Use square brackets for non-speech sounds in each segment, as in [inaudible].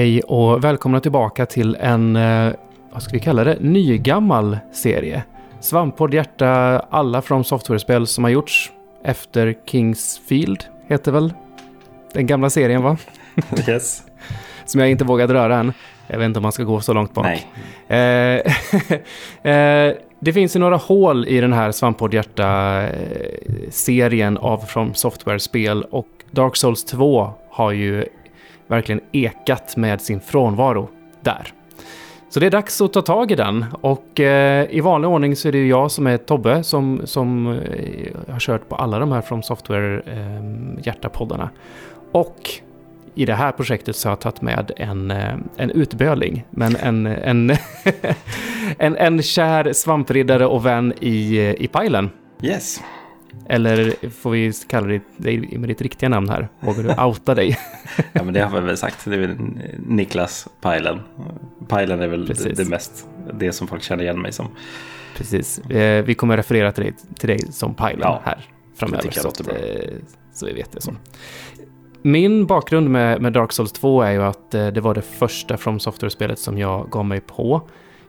Hej och välkomna tillbaka till en, eh, vad ska vi kalla det, nygammal serie. Svamppodd hjärta, alla från software-spel som har gjorts efter Kingsfield, heter väl den gamla serien va? [laughs] Yes. som jag inte vågade röra än. Jag vet inte om man ska gå så långt bak. Nej. Eh, [laughs] eh, det finns ju några hål i den här Svamppodd Hjärta-serien av From Software-spel och Dark Souls 2 har ju verkligen ekat med sin frånvaro där. Så det är dags att ta tag i den och eh, i vanlig ordning så är det ju jag som är Tobbe som, som eh, har kört på alla de här From Software eh, hjärtapoddarna. Och i det här projektet så har jag tagit med en, eh, en utböling, men en, en, [laughs] en, en kär svampriddare och vän i, eh, i Pajlen. Yes. Eller får vi kalla dig, med ditt riktiga namn här? Vågar du outa dig? [laughs] Ja, men det har vi väl sagt. Det är väl Niklas Pajlen. Pajlen är väl Precis. det mest, det som folk känner igen mig som. Precis. Eh, Vi kommer referera till dig, till dig som Pajlen Ja, här framöver. tycker jag Så, att, eh, så vi vet det så. Min bakgrund med, med Dark Souls 2 är ju att eh, det var det första From Software-spelet som jag gav mig på.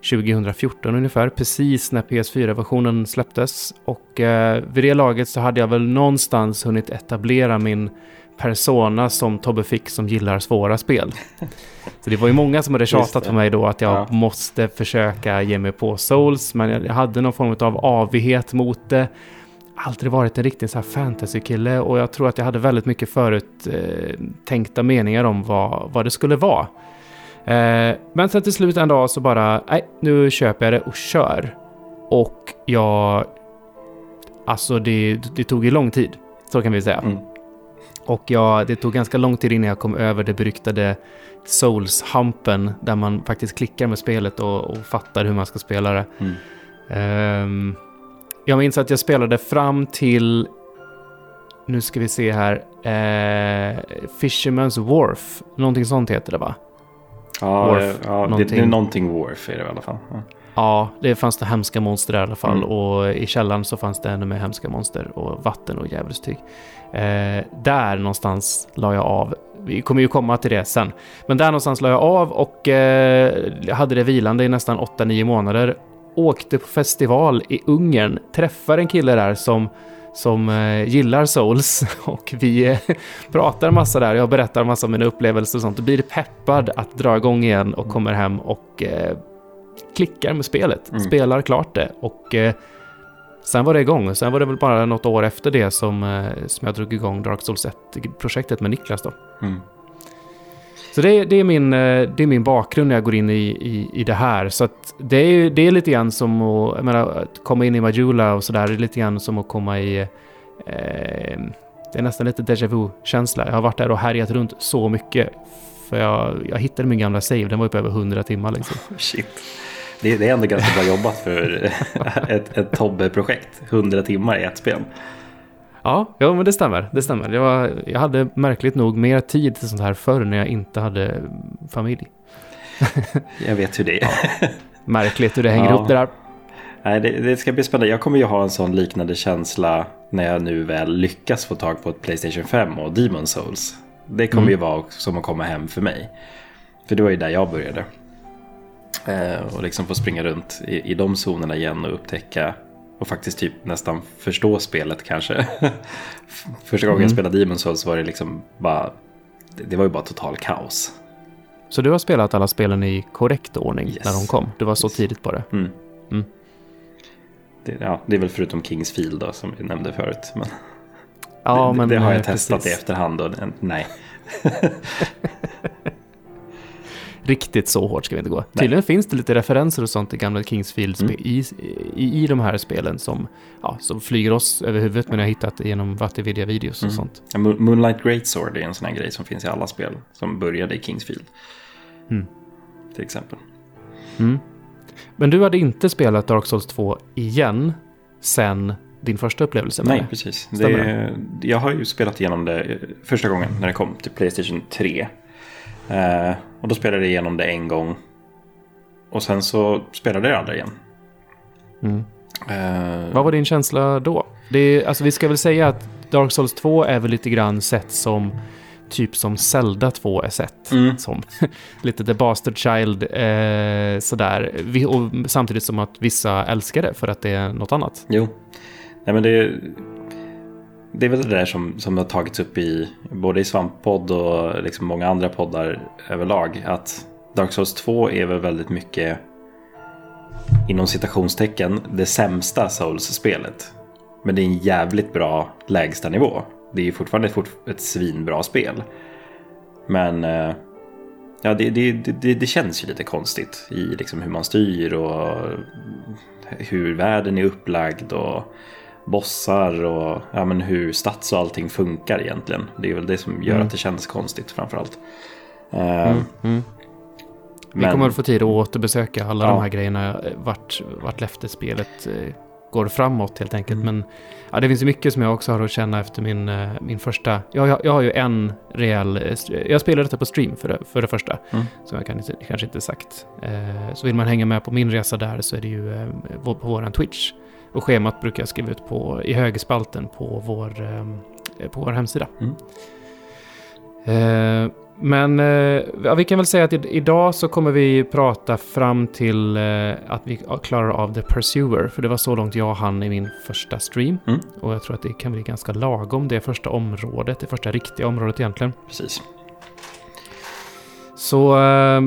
2014 ungefär, precis när PS4-versionen släpptes. Och eh, vid det laget så hade jag väl någonstans hunnit etablera min persona som Tobbe Fick som gillar svåra spel. Så det var ju många som hade tjatat på mig då att jag Ja. måste försöka ge mig på Souls, men jag jag hade någon form av avighet mot det. Aldrig varit en riktig så här fantasy-kille och jag tror att jag hade väldigt mycket förut eh, tänkta meningar om vad, vad det skulle vara. Eh, men sen till slut en dag så bara, nej, nu köper jag det och kör. Och jag... Alltså det, det tog ju lång tid, så kan vi säga. Mm. Och jag, det tog ganska lång tid innan jag kom över det beryktade Souls-hampen där man faktiskt klickar med spelet och, och fattar hur man ska spela det. Mm. Ehm, jag minns att jag spelade fram till, nu ska vi se här, uh, Fisherman's Wharf. Någonting sånt heter det va? Ja, Worf, ja det, någonting. det är någonting Worf är det i alla fall. Ja. Ja, det fanns det hemska monster i alla fall. Mm. Och i källaren så fanns det ännu mer hemska monster och vatten och djävulstyg. Eh, där någonstans la jag av. Vi kommer ju komma till det sen. Men där någonstans la jag av och eh, hade det vilande i nästan 8-9 månader. Åkte på festival i Ungern, träffar en kille där som som eh, gillar Souls [laughs] och vi eh, pratar massa där. Jag berättar massa om mina upplevelser och sånt. Då blir peppad att dra igång igen och kommer hem och eh, klickar med spelet, Mm. spelar klart det och eh, sen var det igång. Sen var det väl bara något år efter det som, eh, som jag drog igång Dark Souls 1-projektet med Niklas då. Mm. Så det, det, är min, eh, det är min bakgrund när jag går in i, i, i det här. Så att det, är, det är lite grann som att, jag menar, att komma in i Majula och sådär. Det är lite grann som att komma i... Eh, det är nästan lite déjà vu-känsla. Jag har varit där och härjat runt så mycket. För jag, jag hittade min gamla save, den var uppe över 100 timmar liksom. [laughs] Shit. Det, det är ändå ganska bra jobbat för [laughs] ett, ett Tobbe-projekt. 100 timmar i ett spel. Ja, ja men det stämmer. Det stämmer. Jag, var, jag hade märkligt nog mer tid till sånt här förr när jag inte hade familj. [laughs] Jag vet hur det är. Märkligt hur det hänger Ja. ihop det där. Nej, det, det ska bli spännande. Jag kommer ju ha en sån liknande känsla när jag nu väl lyckas få tag på ett Playstation 5 och Demon Souls. Det kommer Mm. ju vara som att komma hem för mig. För det var ju där jag började. Eh, och liksom få springa runt i, i de zonerna igen och upptäcka och faktiskt typ nästan förstå spelet kanske. [laughs] Första gången Mm. jag spelade Demon Souls var det liksom bara, det, var ju bara total kaos. Så du har spelat alla spelen i korrekt ordning Yes. när de kom? Du var så Yes. tidigt på det. Mm. Mm. Det, ja, det är väl förutom Kingsfield då som vi nämnde förut. Men Ja, det, men det har eh, jag testat i precis. efterhand och nej. [laughs] Riktigt så hårt ska vi inte gå. Tydligen finns det lite referenser och sånt i gamla Kingsfield Mm. i, i, i de här spelen som, ja, som flyger oss över huvudet men jag har hittat genom Vattenvidya-videos och Mm. sånt. Ja, Moon- Moonlight Greatsword är en sån här grej som finns i alla spel. Som började i Kingsfield. Mm. Till exempel. Mm. Men du hade inte spelat Dark Souls 2 igen sen din första upplevelse med Nej, det? precis. Stämmer Det, jag har ju spelat igenom det eh, första gången när det kom till Playstation 3. Eh, och då spelade jag igenom det en gång. Och sen så spelade jag aldrig igen. Mm. Eh, Vad var din känsla då? Det är, alltså vi ska väl säga att Dark Souls 2 är väl lite grann sett som typ som Zelda 2 är sett. Mm. Som [laughs] lite The Bastard Child, eh, sådär. Vi, och samtidigt som att vissa älskar det för att det är något annat. Jo. Nej, men det, det är väl det där som, som har tagits upp i både i Svamppodd och liksom många andra poddar överlag. Att Dark Souls 2 är väl väldigt mycket inom citationstecken det sämsta Souls-spelet. Men det är en jävligt bra lägsta nivå. Det är ju fortfarande ett, ett svinbra spel. Men eh, ja, det, det, det, det, känns ju lite konstigt i liksom hur man styr och hur världen är upplagd och bossar och ja, men hur stats och allting funkar egentligen. Det är väl det som gör Mm. att det känns konstigt framförallt. Mm, mm. Vi men- kommer att få tid att återbesöka alla Ja. de här grejerna eh, vart, vart Lefter-spelet eh, går framåt helt enkelt. Mm. Men ja, det finns ju mycket som jag också har att känna efter min, eh, min första... Jag, jag, jag har ju en rejäl... Jag spelade detta på stream för det, för det första, Mm. som jag kan, kanske inte sagt. Så vill man hänga med på min resa där så är det ju på vår Twitch. Och schemat brukar jag skriva ut på, i högerspalten på vår, eh, på vår hemsida. Mm. Eh, men eh, vi kan väl säga att i, idag så kommer vi prata fram till eh, att vi klarar av The Pursuer. För det var så långt jag hann i min första stream. Mm. Och jag tror att det kan bli ganska lagom det första området, det första riktiga området egentligen. Precis. Så eh,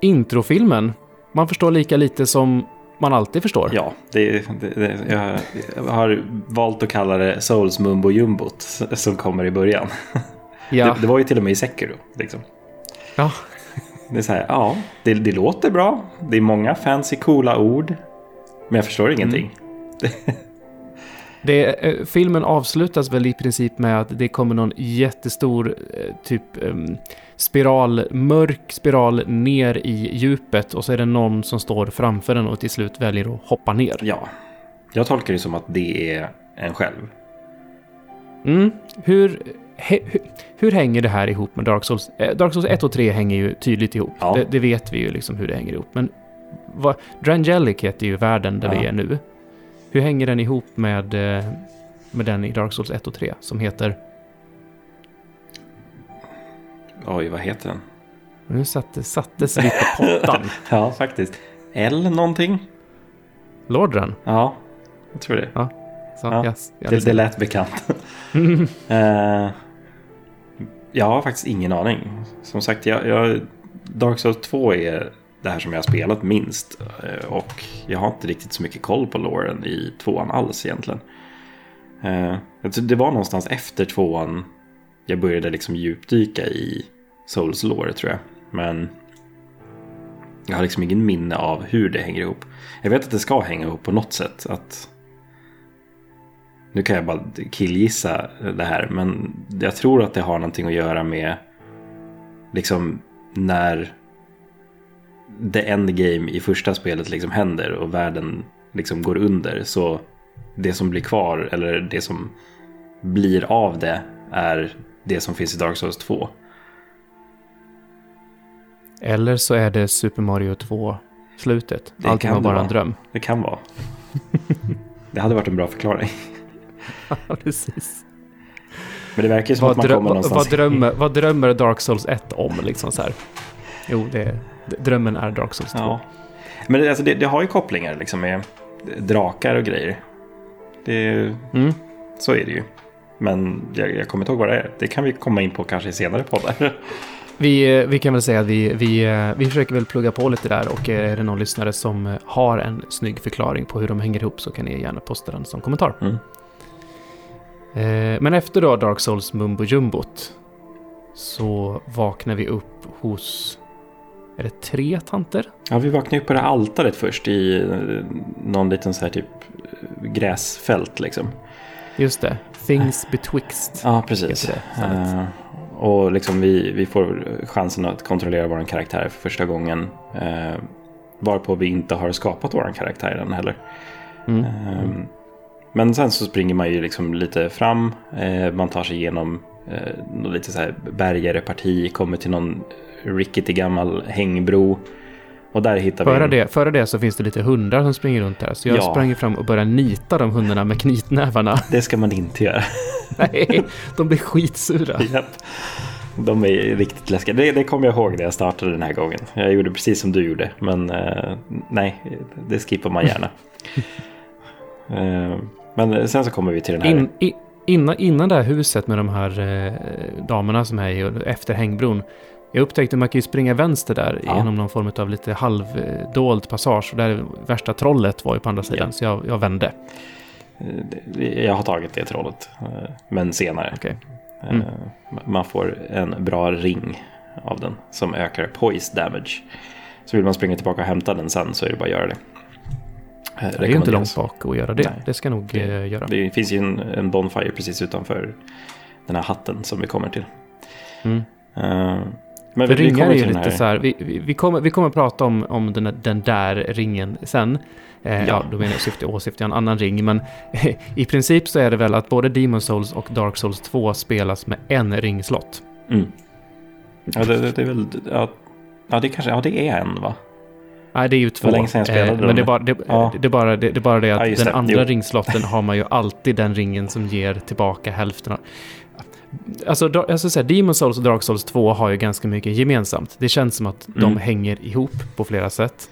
introfilmen, man förstår lika lite som man alltid förstår. Ja, det, det, det, jag, jag har valt att kalla det Souls Mumbo Jumbot som kommer i början. [laughs] Ja. Det, var ju till och med i Sekiro. Liksom. ja. Det är så här, ja, det, låter bra. Det är många fancy coola ord. Men jag förstår ingenting. [laughs] Det, eh, filmen avslutas väl i princip med att det kommer någon jättestor eh, typ em, spiral, mörk spiral ner i djupet och så är det någon som står framför den och till slut väljer att hoppa ner. Ja, jag tolkar det som att det är en själv. Mm. Hur, he, hur, hur hänger det här ihop med Dark Souls? Eh, Dark Souls 1 och 3 hänger ju tydligt ihop. Ja. Det, det vet vi ju liksom hur det hänger ihop. Men vad, Drangelic heter ju världen där Ja. vi är nu. Hur hänger den ihop med, eh, med den i Dark Souls 1 och 3 som heter Oj, vad heter den? Nu satte, sattes vi på pottan. [laughs] Ja, faktiskt. L någonting? Lordran. Ja, jag tror det. Så, Ja, yes, ja, Det, det lät bekant. [laughs] Eh, jag har faktiskt ingen aning. Som sagt, jag, jag, Dark Souls 2 är det här som jag har spelat minst. Eh, och jag har inte riktigt så mycket koll på loren i tvåan alls egentligen. Tror det var någonstans efter tvåan jag började liksom djupdyka i Souls lore tror jag. Men jag har liksom ingen minne av hur det hänger ihop. Jag vet att det ska hänga ihop på något sätt. Att nu kan jag bara killgissa det här, men jag tror att det har någonting att göra med liksom när the endgame i första spelet liksom händer och världen liksom går under. Så det som blir kvar, eller det som blir av det, är det som finns i Dark Souls 2. Eller så är det Super Mario 2-slutet. Det Allting kan var bara vara. en dröm. Det kan vara. [laughs] det hade varit en bra förklaring. Ja, precis. Men det verkar ju som Vad, att man drö- kommer någonstans. vad, drömmer, vad drömmer Dark Souls 1 om? Liksom så här? Jo, det, drömmen är Dark Souls 2. Ja. Men det, alltså det, det har ju kopplingar liksom med drakar och grejer. Det, Mm. så är det ju. Men jag, jag kommer inte ihåg vad det är. Det kan vi komma in på kanske i senare poddar. Vi, eh, vi kan väl säga att vi, vi, eh, vi försöker väl plugga på lite där och eh, är det någon lyssnare som har en snygg förklaring på hur de hänger ihop så kan ni gärna posta den som kommentar. Mm. Men efter då Dark Souls Mumbo Jumbot så vaknar vi upp hos, är det tre tanter? Ja, vi vaknade upp på det här altaret först i någon liten så här typ gräsfält liksom. Just det, Things Betwixt. Ja, precis. Det. Eh, och liksom vi, vi får chansen att kontrollera vår karaktär för första gången. Uh, varpå vi inte har skapat vår karaktär än heller. Mm. Ehm, Men sen så springer man ju liksom lite fram. eh, Man tar sig igenom eh, lite så här bergare parti. Kommer till någon rickety gammal hängbro. Och där hittar vi... Före en- det, före det så finns det lite hundar som springer runt där. Så jag Ja. sprang fram och började nita de hundarna med knytnävarna. [laughs] Det ska man inte göra. [laughs] Nej, de blir skitsura. Japp. De är riktigt läskiga. Det, det kommer jag ihåg när jag startade den här gången. Jag gjorde precis som du gjorde. Men eh, nej, det skippar man gärna. [laughs] eh, men sen så kommer vi till den här. In, i, innan, innan det här huset med de här eh, damerna som är i, efter hängbron. Jag upptäckte att man kan ju springa vänster där Ja. genom någon form av lite halvdold passage. Och där värsta trollet var ju på andra sidan. Ja. Så jag, jag vände. Eh, Jag har tagit det trollet. eh, Men senare. Okej. Eh, Mm. Man får en bra ring av den som ökar poise damage. Så vill man springa tillbaka och hämta den sen så är det bara att göra det. Det är inte långt bak att göra det. Nej. Det ska nog Det- göra. Det finns ju en, en Bonfire precis utanför den här hatten som vi kommer till. Mm. Men För vi, vi ringar kommer är ju lite så här, vi, vi, vi, kommer, vi kommer prata om, om den, den där ringen sen. Eh, ja. Ja. då menar jag syfte, åsyftar jag en annan ring, men [laughs] i princip så är det väl att både Demon Souls och Dark Souls 2 spelas med en ringslott. Mm. Ja, det, det, det är väl... Ja, ja, det kanske... Ja, det är en va? Nej, det är ju två. länge sedan jag spelade Eh, men det är, bara, det, Ja. det, är bara, det, det är bara det att Ja, den andra Jo. ringslotten har man ju alltid den ringen som ger tillbaka hälften av... Alltså, jag ska säga, Demon Souls och Dark Souls 2 har ju ganska mycket gemensamt. Det känns som att de Mm. hänger ihop på flera sätt.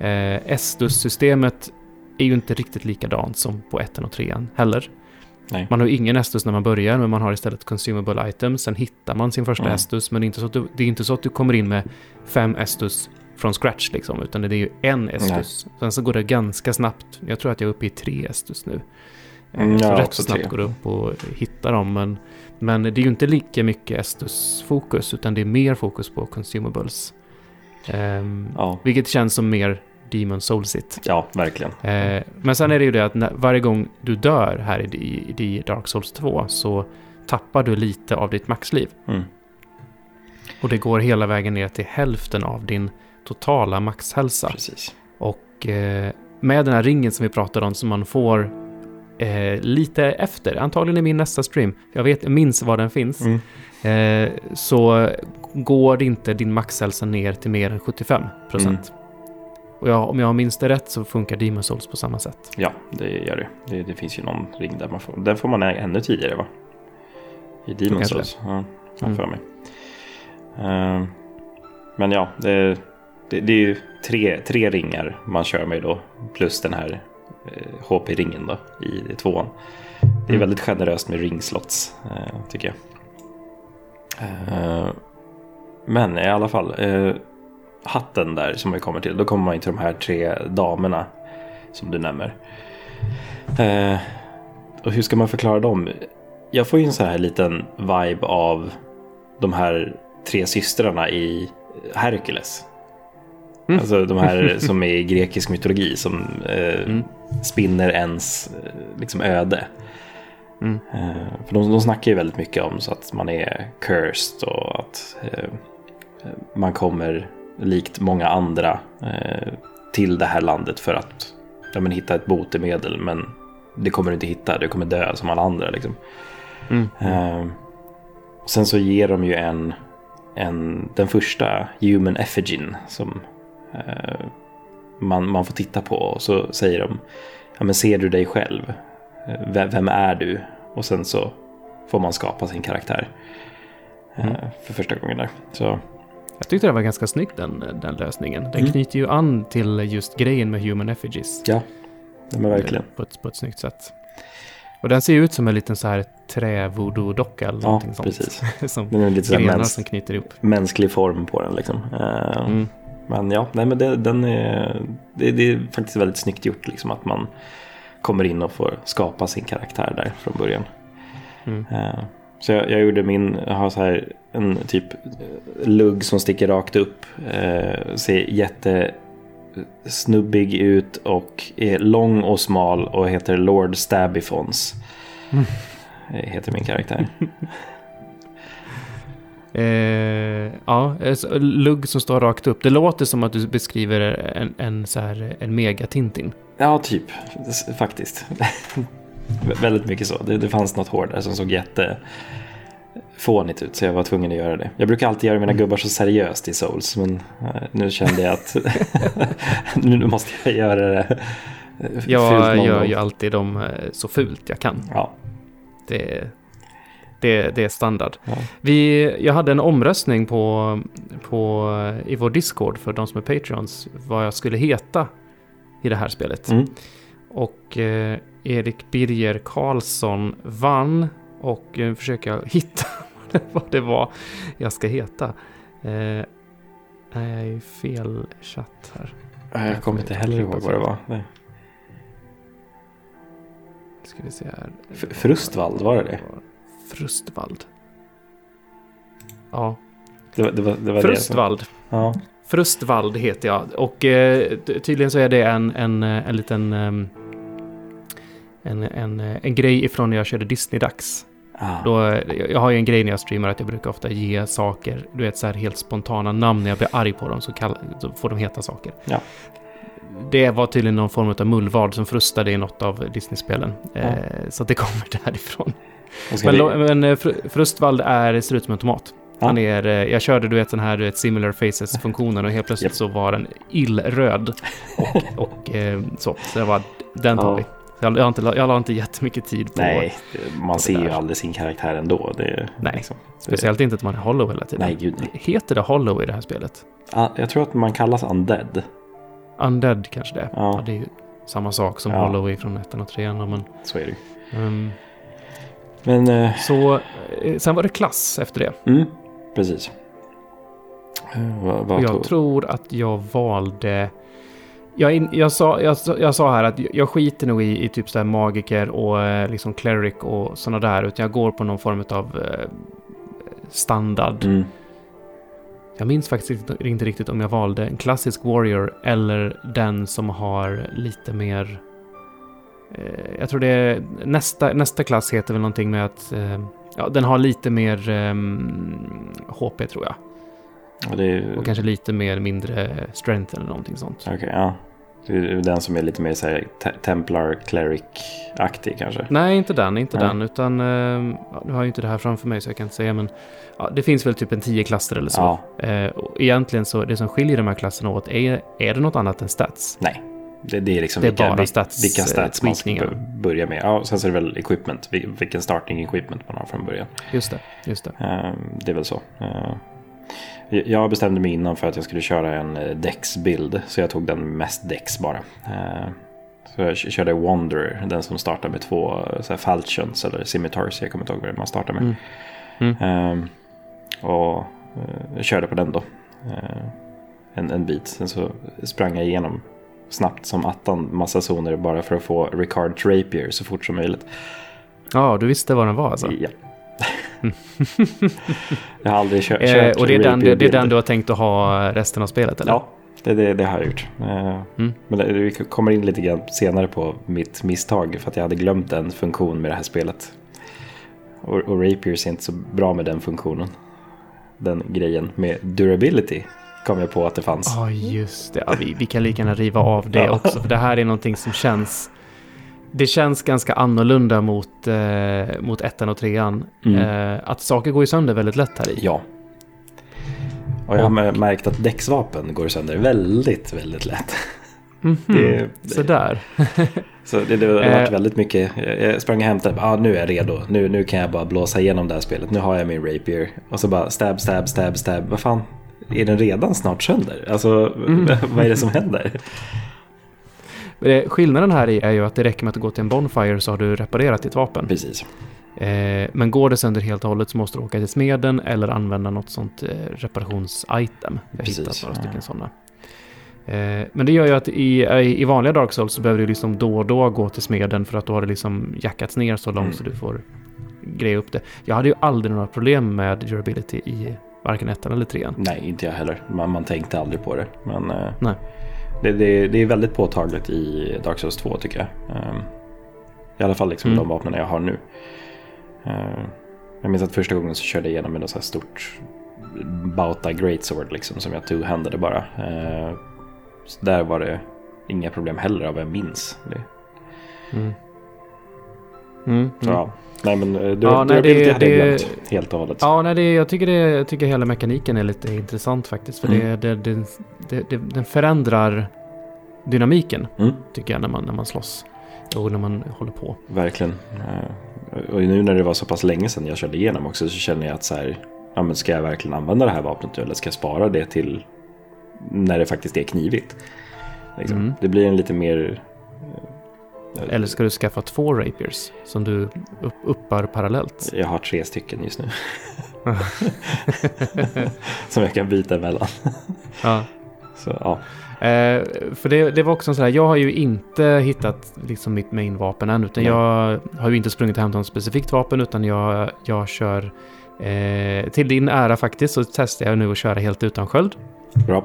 Eh, Estus-systemet är ju inte riktigt likadant som på ettan och trean heller. Nej. Man har ju ingen Estus när man börjar, men man har istället consumable items. Sen hittar man sin första Mm. Estus, men det är, inte så att du, det är inte så att du kommer in med fem Estus från scratch liksom, utan det är ju en Estus. Sen så går det ganska snabbt. Jag tror att jag är uppe i tre Estus nu. Eh, Mm, så jag har rätt så snabbt tre. går det upp och hittar dem, men, men det är ju inte lika mycket Estus-fokus, utan det är mer fokus på consumables. Ehm, Ja, vilket känns som mer Demon Soulsigt. ja verkligen. Eh, men sen är det ju det att när, varje gång du dör här i, i, i Dark Souls 2 så tappar du lite av ditt maxliv. Mm. Och det går hela vägen ner till hälften av din totala maxhälsa. Precis. Och eh, med den här ringen som vi pratade om som man får eh, lite efter, antagligen i min nästa stream, jag, vet, minns var den finns, Mm. eh, så går inte din maxhälsa ner till mer än 75 procent. Och jag, om jag minns det rätt så funkar Demon Souls på samma sätt. Ja, det gör det. det. Det finns ju någon ring där man får. Den får man ännu tidigare va? I Demon Souls. Ja, Mm. för mig. Eh, men ja, det, det, det är ju tre, tre ringar man kör med då. Plus den här HP-ringen då i tvåan. Det är Mm. väldigt generöst med ringslots eh, tycker jag. Eh, men i alla fall. Eh, hatten där som vi kommer till. Då kommer man till de här tre damerna som du nämner. Eh, och hur ska man förklara dem? Jag får ju en så här liten vibe av de här tre systrarna i Hercules. Mm. Alltså de här [laughs] som är i grekisk mytologi som eh, Mm. Spinner ens eh, liksom öde. Mm. Eh, för de, de snackar ju väldigt mycket om så att man är cursed och att eh, man kommer likt många andra eh, till det här landet för att ja, men, hitta ett botemedel. Men det kommer du inte hitta, du kommer dö som alla andra. Liksom. Mm. Eh, sen så ger de ju en, en den första human effigin som eh, man, man får titta på. Och så säger de, ja, men ser du dig själv? Eh, Vem, är du? Och sen så får man skapa sin karaktär. eh, Mm. För första gången där. Så Jag tyckte det var ganska snyggt den, den lösningen. Den Mm. knyter ju an till just grejen med Human Effigies. ja, ja men verkligen. På ett, på ett snyggt sätt. Och den ser ut som en liten så här trä-voodoo-docka eller Ja, någonting sånt. precis. [laughs] som Den är lite grenar som knyter ihop. mänsklig form på den liksom. Eh, Mm. Men ja, nej men det, den är, det, det är faktiskt väldigt snyggt gjort liksom att man kommer in och får skapa sin karaktär där från början. Mm. Eh, Så jag, jag gjorde min, jag har så här en typ eh, lugg som sticker rakt upp. Eh, ser jätte snubbig ut och är lång och smal och heter Lord Stabbyfons. Mm. Heter min karaktär. [laughs] Eh, ja, eh, lugg som står rakt upp. Det låter som att du beskriver en, en, så här, en megatintin. Ja, typ. Faktiskt. [laughs] Vä- Väldigt mycket så. Det, det fanns något hår där som såg jätte fånigt ut så jag var tvungen att göra det. Jag brukar alltid göra mina gubbar så seriöst i Souls men eh, nu kände jag att [laughs] nu måste jag göra det Jag gör ju alltid dem eh, så fult jag kan. Ja, Det, det, det är standard. Ja. Vi, jag hade en omröstning på, på, i vår Discord för de som är Patreons vad jag skulle heta i det här spelet. Mm. Och eh, Erik Birger Karlsson vann och nu försöker jag hitta [laughs] vad det var jag ska heta. Eh, nej, jag är fel chatt här. Nej, Jag kommer inte heller ihåg vad det var. Nej. Ska vi se här. F- Frustvald, var det det? Frustvald. Ja, Det var det. Var, det, var Frustvald. det. Ja. Frustvald heter jag. Och eh, ty- tydligen så är det en, en, eh, en liten... ehm, en, en, eh, en grej ifrån när jag körde Disney-dags. Ah. Då, eh, jag har ju en grej när jag streamar att jag brukar ofta ge saker, du vet så här helt spontana namn när jag blir arg på dem så, kall, så får de heta saker. Ja. Det var tydligen någon form av mullvad som frustade i något av Disney-spelen. Ja. Eh, så det kommer [laughs] därifrån. Men, vi- men eh, Fr- Frustvald är, ser ut som en tomat. Ja. Han är, eh, jag körde du vet den här du vet, similar faces-funktionen och helt plötsligt Japp. så var den illröd. Och, [laughs] och eh, så. Så jag var, den tar Ja. vi. Jag, jag, har inte, jag la inte jättemycket tid på, Nej, man ser ju aldrig sin karaktär ändå. Det, Nej. Liksom, speciellt inte att man är hollow hela tiden. Nej, gud nej. Heter det hollow i det här spelet? Ah, jag tror att man kallas undead. Undead kanske det är. Ja. Ja, det är ju samma sak som Ja. hollow från ettan och trean. Men, Så är det ju. ehm, Men, eh, så, eh, sen var det klass efter det. mm, precis. Eh, vad, Och vad jag tog... tror att jag valde... Jag, in, jag, sa, jag, jag sa här att jag skiter nog i, i typ så här magiker och eh, liksom cleric och sådana där. Utan jag går på någon form av eh, standard. Mm, Jag minns faktiskt inte riktigt om jag valde en klassisk warrior eller den som har lite mer... Eh, jag tror det är... Nästa, nästa klass heter väl någonting med att... Eh, ja, den har lite mer ehm, HP tror jag. och är, Och kanske lite mer mindre strength eller någonting sånt. Okej, ja. Det är den som är lite mer så här, te- Templar Cleric-aktig kanske. Nej, inte den, inte Nej. den. Utan, ja, nu har jag ju inte det här framför mig så jag kan inte säga, men ja, det finns väl typ en tio klasser eller så. Ja, Eh, och egentligen så, det som skiljer de här klasserna åt, är, är det något annat än stats? nej. Det, det är liksom Det är vilka, bara stats, vilka stats man ska börja med. Ja, sen så är det väl equipment, vil- vilken starting equipment man har från början. Just det, just det. Eh, Det är väl så. Eh, Jag bestämde mig innan för att jag skulle köra en eh, Dex-bild. Så jag tog den mest Dex bara. Eh, Så jag körde Wanderer, den som startar med två eh, så här falchions eller scimitars. Jag kommer inte ihåg vad man startar med. Mm. Eh, Och eh, jag körde på den då. En, en bit. Sen så sprang jag igenom snabbt som attan massa zoner bara för att få Ricard Rapier så fort som möjligt. Ja, du visste vad den var alltså? Ja. [laughs] jag har aldrig kört, Eh, kört och det är, den, det, det är den du har tänkt att ha resten av spelet, eller? Ja, det, det, det har jag gjort. Eh, Mm. Men det, vi kommer in lite grann senare på mitt misstag för att jag hade glömt en funktion med det här spelet. Och, och Rapier är inte så bra med den funktionen. Den grejen med durability kom jag på att det fanns. Ja, just det. Ja, vi, vi kan lika gärna riva av det Ja. också, för det här är någonting som känns... Det känns ganska annorlunda mot, eh, mot ettan och trean. Mm. Eh, att saker går ju sönder väldigt lätt här i. Ja. Och jag har märkt att däcksvapen går sönder väldigt, väldigt lätt. Mhm. Det- Så där. [laughs] Så det, det har Eh. varit väldigt mycket. Jag jag sprang och hämtade. Ah, nu är jag redo. Nu, nu kan jag bara blåsa igenom det här spelet. Nu har jag min rapier. Och så bara stab, stab, stab, stab. Vad fan? Är den redan snart sönder? Alltså, Mm. [laughs] vad är det som händer? Skillnaden här är ju att det räcker med att gå till en Bonfire så har du reparerat ditt vapen. Precis. Eh, men går det sönder helt och hållet så måste du åka till smeden eller använda något sånt eh, reparations-item. Har Precis, hittat några ja. stycken sådana. Eh, men det gör ju att i, i i vanliga Dark Souls så behöver du liksom då och då gå till smeden för att då har det liksom jackats ner så långt Mm. så du får greja upp det. Jag hade ju aldrig några problem med durability i varken ettan eller trean. Nej, inte jag heller. Man, man tänkte aldrig på det. Men eh, Nej. det, det, det är väldigt påtagligt i Dark Souls 2 tycker jag. Ehm, I alla fall liksom Mm. de vapnen jag har nu. Ehm, jag minns att första gången så körde jag igenom med något så här stort Bauta Greatsword liksom som jag two-handade bara. Ehm, så där var det inga problem heller av vad jag minns. Mm. Mm. så, Mm. ja. Nej men eh, du, Ja, du nej, det, det- hade jag det- glömt helt och hållet. Ja, nej, det, jag, tycker det, jag tycker hela mekaniken är lite intressant faktiskt. För Mm. det, det, det, det, det, den förändrar dynamiken, Mm. tycker jag, när man, när man slåss. Och när man håller på. Verkligen. Eh, och nu när det var så pass länge sedan jag körde igenom också så känner jag att så här, ja, men ska jag verkligen använda det här vapnet nu eller ska jag spara det till när det faktiskt är knivigt? Liksom. Mm. Det blir en lite mer... Eller ska du skaffa två rapiers som du upp, uppar parallellt? Jag har tre stycken just nu. [laughs] som jag kan byta emellan. Ja. Så, ja. Eh, för det, det var också så här, jag har ju inte hittat liksom mitt main-vapen än, utan Nej. jag har ju inte sprungit och hämtat något specifikt vapen, utan jag, jag kör... Eh, till din ära faktiskt så testar jag nu att köra helt utan sköld. Bra.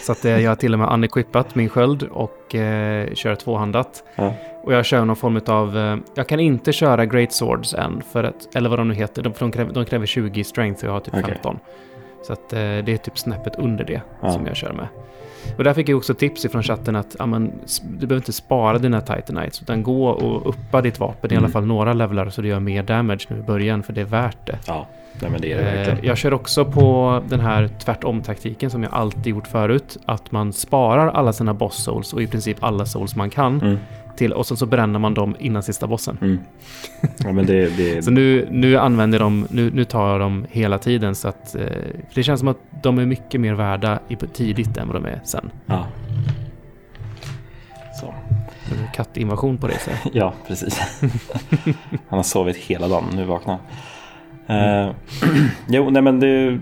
Så att eh, jag har till och med unequippat min sköld och eh, kör tvåhandat. Ja. Och jag kör någon form av... Eh, jag kan inte köra Great Swords än, för att, eller vad de nu heter. De, de, kräver, de kräver 20 strength och jag har typ Okej. 15. Så att eh, det är typ snäppet under det Ja. som jag kör med. Och där fick jag också tips ifrån chatten att ja, men, du behöver inte spara dina Titanites, utan gå och uppa ditt vapen i Mm. alla fall några levlar så du gör mer damage nu i början, för det är värt det. ja, nej men det är det Eh, verkligen. Jag kör också på den här tvärtom-taktiken som jag alltid gjort förut. Att man sparar alla sina boss souls och i princip alla souls man kan. Mm, Till, och sen så bränner man dem innan sista bossen. mm. Ja, men det, det, [laughs] Så nu, nu använder de, nu, nu tar jag dem hela tiden så att... Eh, det känns som att de är mycket mer värda i, tidigt än vad de är sen. ja. Så. Kattinvasion på så. [laughs] Ja, precis. [laughs] Han har sovit hela dagen, nu vaknar han. Eh, [clears throat] jo, nej men det,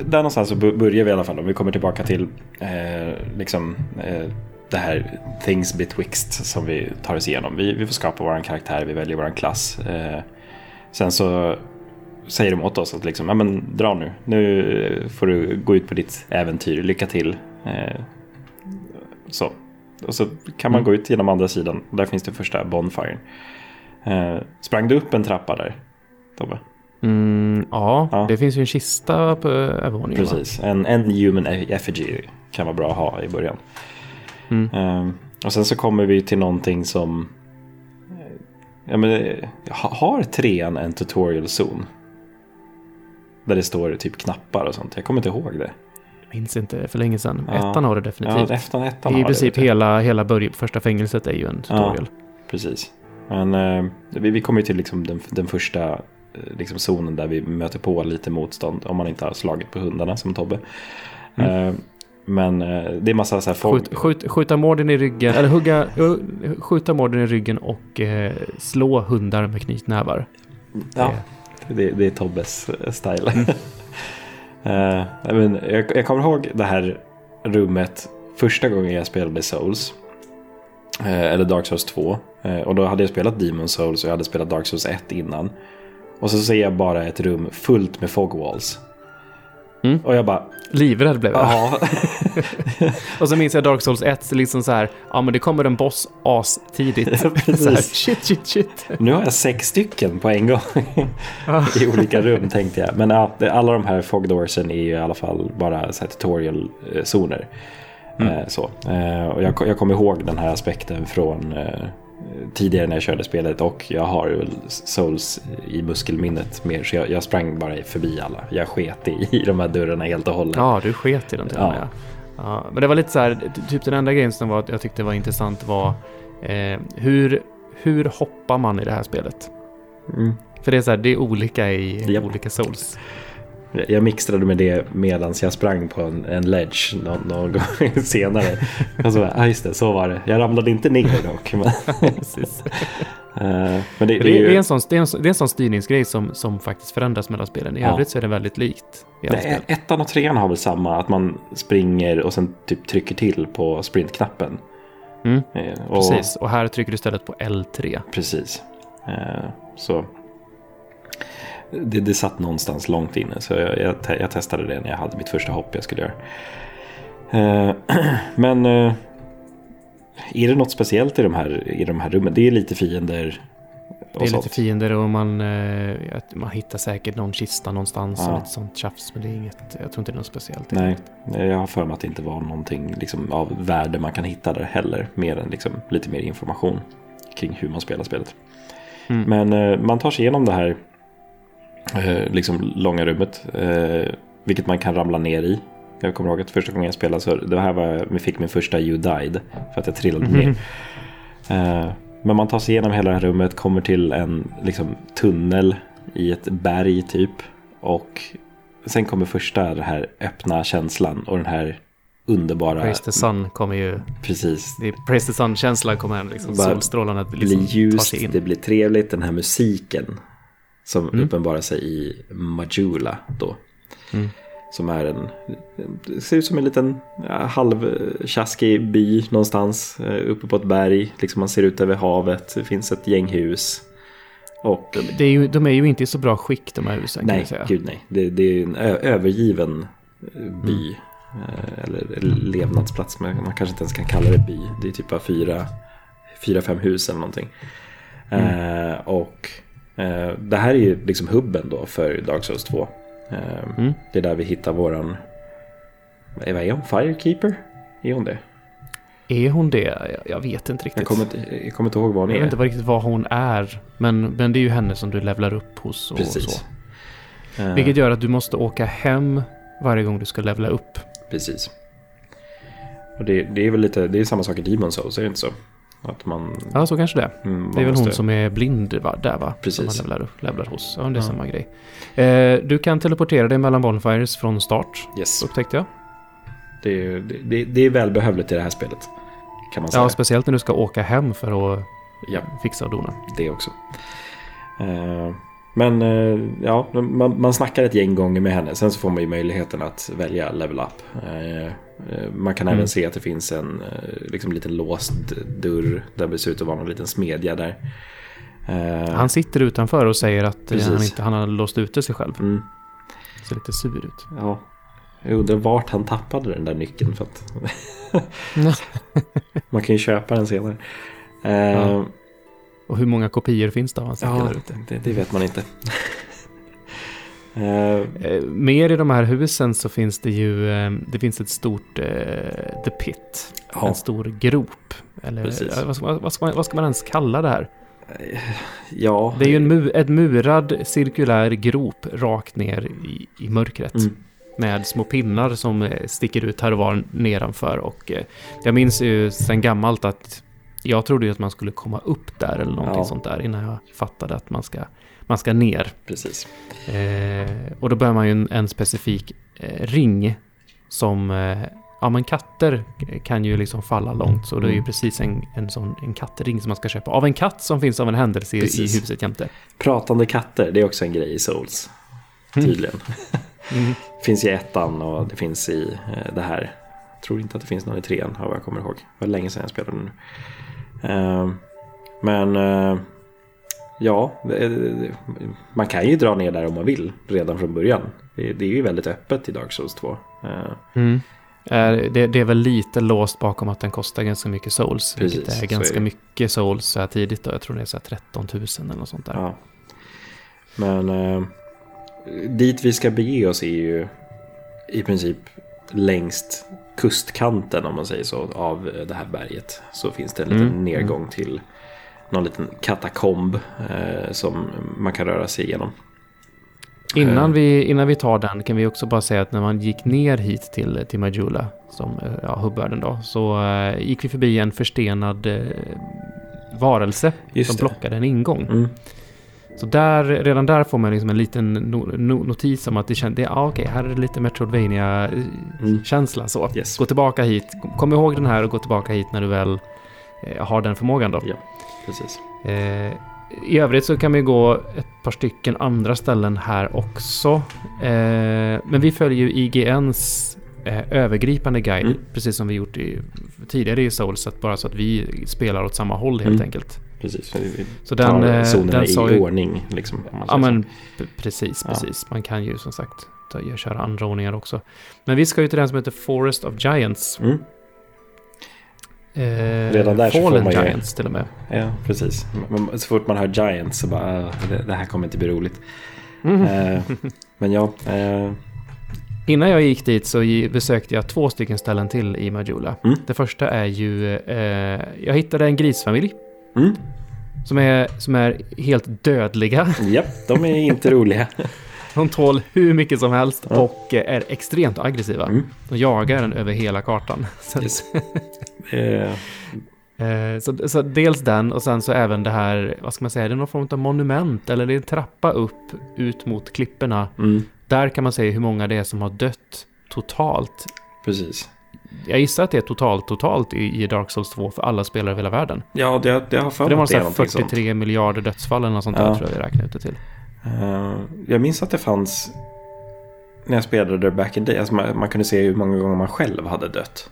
där någonstans så börjar vi i alla fall. Om vi kommer tillbaka till eh, liksom, eh, det här things betwixt som vi tar oss igenom. Vi, vi får skapa vår karaktär, vi väljer vår klass. Eh, sen så säger de åt oss att liksom, ja men dra nu. Nu får du gå ut på ditt äventyr, lycka till. Eh, så. Och så kan man Mm. gå ut genom andra sidan. Där finns det första bonfiren. Eh, sprang du upp en trappa där? Tobbe? Mm, ja, Ja. det finns ju en kista på övervåningen. va? Precis. En, en human effigy kan vara bra att ha i början. Mm. Eh, och sen så kommer vi till någonting som... Ja, men, eh, ha- har trean en tutorial zone? Där det står typ knappar och sånt. Jag kommer inte ihåg det. Minns inte för länge sedan. Ja. Ettan har det definitivt. Ja, ettan, ettan I har det, princip jag. hela, hela börj- första fängelset är ju en tutorial. Precis. Men eh, vi, vi kommer ju till liksom den, den första eh, liksom zonen där vi möter på lite motstånd. Om man inte har slagit på hundarna som Tobbe. Eh, men eh, det är massa så här folk. Skjut, skjut, skjuta morden i ryggen, eller hugga, skjuta morden i ryggen och eh, slå hundar med knytnävar. Ja, det, det är Tobbes eh, style. [laughs] Eh, nej, men jag, jag kommer ihåg det här rummet första gången jag spelade Souls. Eh, eller Dark Souls 2. Eh, och då hade jag spelat Demon Souls och jag hade spelat Dark Souls 1 innan. Och så ser jag bara ett rum fullt med fog walls. Mm. Och jag bara, Livrädd blev jag. jaha. [laughs] Och så minns jag Dark Souls 1, så liksom så här, ja men det kommer en boss as tidigt. [laughs] så här, shit, shit, shit. Nu har jag sex stycken på en gång [laughs] i olika rum tänkte jag. Men ja, alla de här fogdoorsen är ju i alla fall bara så här tutorial-zoner. Eh, så. Eh, och jag, jag kommer ihåg den här aspekten från eh, tidigare när jag körde spelet och jag har ju Souls i muskelminnet mer så jag, jag sprang bara förbi alla. Jag sket i, i de här dörrarna helt och hållet. Ja, du sket i den till och Ja. med. Ja, men det var lite så här, ty- typ den enda grejen som var, jag tyckte var intressant var eh, hur, hur hoppar man i det här spelet? Mm. För det är så här, det är olika i Japp. olika souls. Jag- mixtrade med det medan jag sprang på en, en ledge någon, någon gång [laughs] senare. Och så bara, ah, just det, så var det. Jag ramlade inte ner dock. Men, [laughs] eh, men det, Det, är ju... det, är en sån, det, är en, sån- det är en sån styrningsgrej som, som faktiskt förändras mellan spelen. I Ja. övrigt så är det väldigt likt Nej, ettan och trean har väl samma, att man springer och sen typ trycker till på sprintknappen. Mm, Eh, och, precis, och här trycker du istället på L3. Precis. Eh, så det, det satt någonstans långt inne, så jag, jag, jag testade det när jag hade mitt första hopp jag skulle göra. Eh, [clears throat] men eh, är det något speciellt i de här, i de här rummen? Det är lite fiender Det är sånt. lite fiender och man, eh, man hittar säkert någon kista någonstans Ja. och lite sånt tjafs. Men det är inget, jag tror inte det är något speciellt. Nej, jag har för mig att det inte var någonting liksom, av värde man kan hitta där heller. Mer än liksom, lite mer information kring hur man spelar spelet. Mm. Men man tar sig igenom det här eh, liksom, långa rummet. Eh, vilket man kan ramla ner i. Jag kommer ihåg att första gången jag spelade så det här var jag fick min första You Died. För att jag trillade ner. Eh, men man tar sig igenom hela det här rummet, kommer till en liksom, tunnel i ett berg typ. Och sen kommer första den här öppna känslan och den här underbara... Praise the Sun kommer ju... Precis. Det Praise the Sun-känslan kommer hem, liksom. Solstrålarna Det liksom blir tar ljust, det blir trevligt, den här musiken. Som Mm. uppenbarar sig i Majula då. Mm. Som är en, det ser ut som en liten ja, halvtjaskig by någonstans. eh, Uppe på ett berg, liksom man ser ut över havet, det finns ett gäng hus. Och Det är ju, de är ju inte i så bra skick de här husen nej, gud nej. Det, det är en övergiven eh, by. Mm. eh, Eller levnadsplats, men man kanske inte ens kan kalla det by. Det är typ bara fyra, fyra fem hus eller någonting. Mm. Eh, och det här är ju liksom hubben då för Dark Souls 2. Eh, Mm. Det är där vi hittar våran, vad är hon? Firekeeper? Är hon det? Är hon det? Jag, jag vet inte riktigt. Jag kommer, inte, jag kommer inte ihåg vad hon Jag är. vet inte riktigt vad hon är. Men, men det är ju henne som du levlar upp hos och Precis. så. Eh, Vilket gör att du måste åka hem varje gång du ska levla upp. Precis. Och det, det är väl lite, det är samma sak i Demon Souls, är det inte så? Att man... Ja, så kanske det. mm, Det är väl måste- hon som är blind va? där va? Precis. Som man levlar, hos. Ja, det är Ja. samma grej. Eh, du kan teleportera dig mellan bonfires från start, Yes. upptäckte jag. Det, är- det, det, det är välbehövligt i det här spelet. Kan man säga. Ja, speciellt när du ska åka hem för att Ja. fixa och dona. det också. Eh, men eh, ja, man, man snackar ett gäng gånger med henne. Sen så får man ju möjligheten att välja level up. Eh, man kan Mm. även se att det finns en eh, liksom liten låst dörr. Där det ser ut att vara någon liten smedja där. Eh, Han sitter utanför och säger att Precis. han, inte, han har låst ute sig själv. mm, Ser lite sur ut. ja. Jag undrar vart han tappade den där nyckeln. För att [laughs] man kan ju köpa den senare. Ja. Och hur många kopior finns det av hans ja, där ute? det, det vet man inte. Eh, mer i de här husen så finns det ju, eh, det finns ett stort eh, The Pit. Ja. En stor grop. Eller vad, ska man, vad, ska man, vad ska man ens kalla det här? ja, Det är ju en mu, ett murad cirkulär grop rakt ner i, i mörkret. Mm. Med små pinnar som sticker ut här och var nedanför. Och jag minns ju sen gammalt att jag trodde ju att man skulle komma upp där eller någonting Ja. sånt där innan jag fattade att man ska, man ska ner. precis. Eh, och då börjar man ju en, en specifik eh, ring som, eh, ja men katter kan ju liksom falla långt. Så det är ju Mm. precis en, en sån en kattring som man ska köpa av en katt som finns av en händelse i, i Precis. huset jämte. Pratande katter, det är också en grej i Souls. Mm. Tydligen. [laughs] Mm. finns i ettan och det finns i eh, det här. Jag tror inte att det finns någon i trean av vad jag kommer ihåg. Det var länge sedan jag spelade nu. Eh, men eh, ja, man kan ju dra ner där om man vill redan från början. Det, är ju väldigt öppet i Dark Souls 2. Eh, Mm. Eh, Det, det är väl lite låst bakom att den kostar ganska mycket souls. Precis, vilket är ganska är mycket souls så här tidigt. Då. Jag tror det är så här 13 000 eller något sånt där. Ja. Men eh, dit vi ska bege oss är ju i princip längst kustkanten om man säger så av det här berget. Så finns det en liten Mm, nedgång till någon liten katakomb eh, som man kan röra sig igenom. Innan, Eh. vi, innan vi tar den kan vi också bara säga att när man gick ner hit till, till Majula, som eh, ja, hubbvärlden då, så eh, gick vi förbi en förstenad eh, varelse Just som det. blockade en ingång. Mm. Så där, redan där får man liksom en liten no, no, notis om att det känns, ja, okej, här är det lite Metroidvania-känsla så. Yes. Gå tillbaka hit, kom ihåg den här och gå tillbaka hit när du väl eh, har den förmågan då. Ja, precis. Eh, I övrigt så kan vi gå ett par stycken andra ställen här också. Eh, men vi följer ju IGNs eh, övergripande guide, Mm. precis som vi gjort i, tidigare i Souls, att bara så att vi spelar åt samma håll helt Mm. enkelt. precis. Vi- Så tar den, eh, zonerna den i ju... ordning. Liksom, Ja men p- precis, Ja. precis. Man kan ju som sagt ta, köra andra ordningar också. Men vi ska ju till den som heter Forest of Giants. Mm. Eh, Redan där så får Fallen man ju- Giants till och med. Ja, precis. Så fort man hör Giants så bara, "Ah, det, det här kommer inte bli roligt. Mm. Eh, men ja, eh, Innan jag gick dit så besökte jag två stycken ställen till i Majula. Mm. Det första är ju, eh, jag hittade en grisfamilj mm, som är, som är helt dödliga. japp, de är inte roliga. [laughs] De tål hur mycket som helst Ja. och är extremt aggressiva. Mm. De jagar den över hela kartan. Yes. [laughs] Eh, Eh, så, så dels den och sen så även det här, vad ska man säga, det är någon form av monument eller det är en trappa upp ut mot klipporna. Mm, Där kan man se hur många det är som har dött totalt. precis. Jag gissar att det är totalt, totalt i, i Dark Souls 2 för alla spelare över hela världen. Ja, det, det har för det mig var så det här någonting sånt. 43 miljarder dödsfall eller något sånt där Ja. tror jag vi räknade ut det till. Eh, jag minns att det fanns när jag spelade back in day. Alltså man, man kunde se hur många gånger man själv hade dött.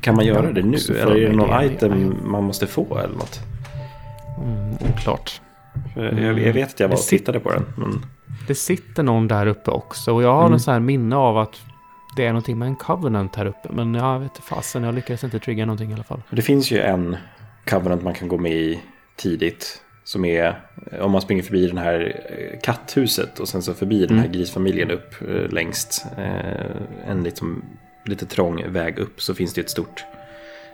Kan man göra det nu? Eller är det någon item man måste få eller något? Mm, oklart. Jag, jag vet att jag och sit- tittade på den. Men, Det sitter någon där uppe också och jag har Mm. en sån här minne av att det är någonting med en covenant här uppe. Men jag vet inte fasen, jag lyckades inte trigga någonting i alla fall. det finns ju en Covenant man kan gå med i tidigt. Som är eh, om man springer förbi den här eh, katthuset och sen så förbi den här Mm. grisfamiljen upp eh, längst en liksom, lite trång väg upp så finns det ett stort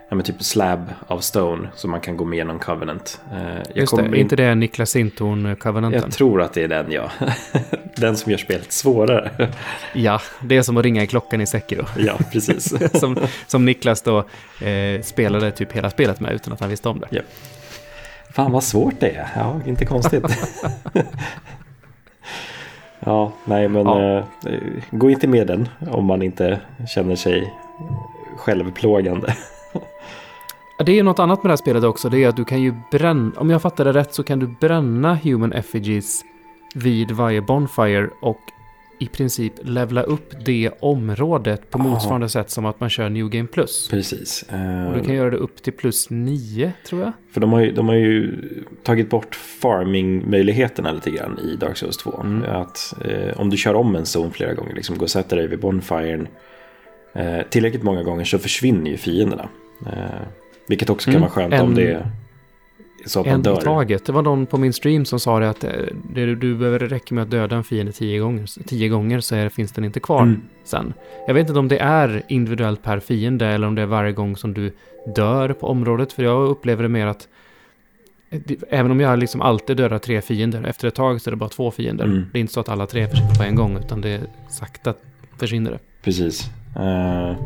ja, men typ slab av stone som man kan gå med genom Covenant. Eh, jag, Just det, är inte det Niklas Sintorn covenanten? jag tror att det är den ja. [laughs] den som gör spelet svårare. Ja, det är som att ringa i klockan i Sekiro. ja, precis. [laughs] som, som Niklas då eh, spelade typ hela spelet med utan att han visste om det. Fan vad svårt det är. Ja, inte konstigt. [laughs] ja, nej men Ja. eh, gå inte med den om man inte känner sig självplågande. Det är ju något annat med det här spelet också. Det är att du kan ju bränna, om jag fattar det rätt så kan du bränna human effigies vid varje bonfire och i princip levla upp det området på motsvarande sätt som att man kör New Game Plus. Precis. eh, Och du kan göra det upp till plus 9 tror jag. För de har, ju, de har ju tagit bort farming-möjligheterna lite grann i Dark Souls 2. Mm. Att eh, om du kör om en zon flera gånger, liksom gå och sätter dig vid bonfiren eh, tillräckligt många gånger så försvinner ju fienderna. Eh, vilket också kan Mm. vara skönt En- om det är så att man En dör. i taget. Det var någon på min stream som sa det att eh, det, du behöver räcker med att döda en fiende tio gånger, tio gånger så är, finns den inte kvar Mm. sen. Jag vet inte om det är individuellt per fiende eller om det är varje gång som du dör på området. För jag upplever det mer att eh, Även om jag liksom alltid dödar tre fiender, efter ett tag så är det bara två fiender. Mm. Det är inte så att alla tre försvinner på en gång, utan det är sakta försvinner det. Precis. Eh,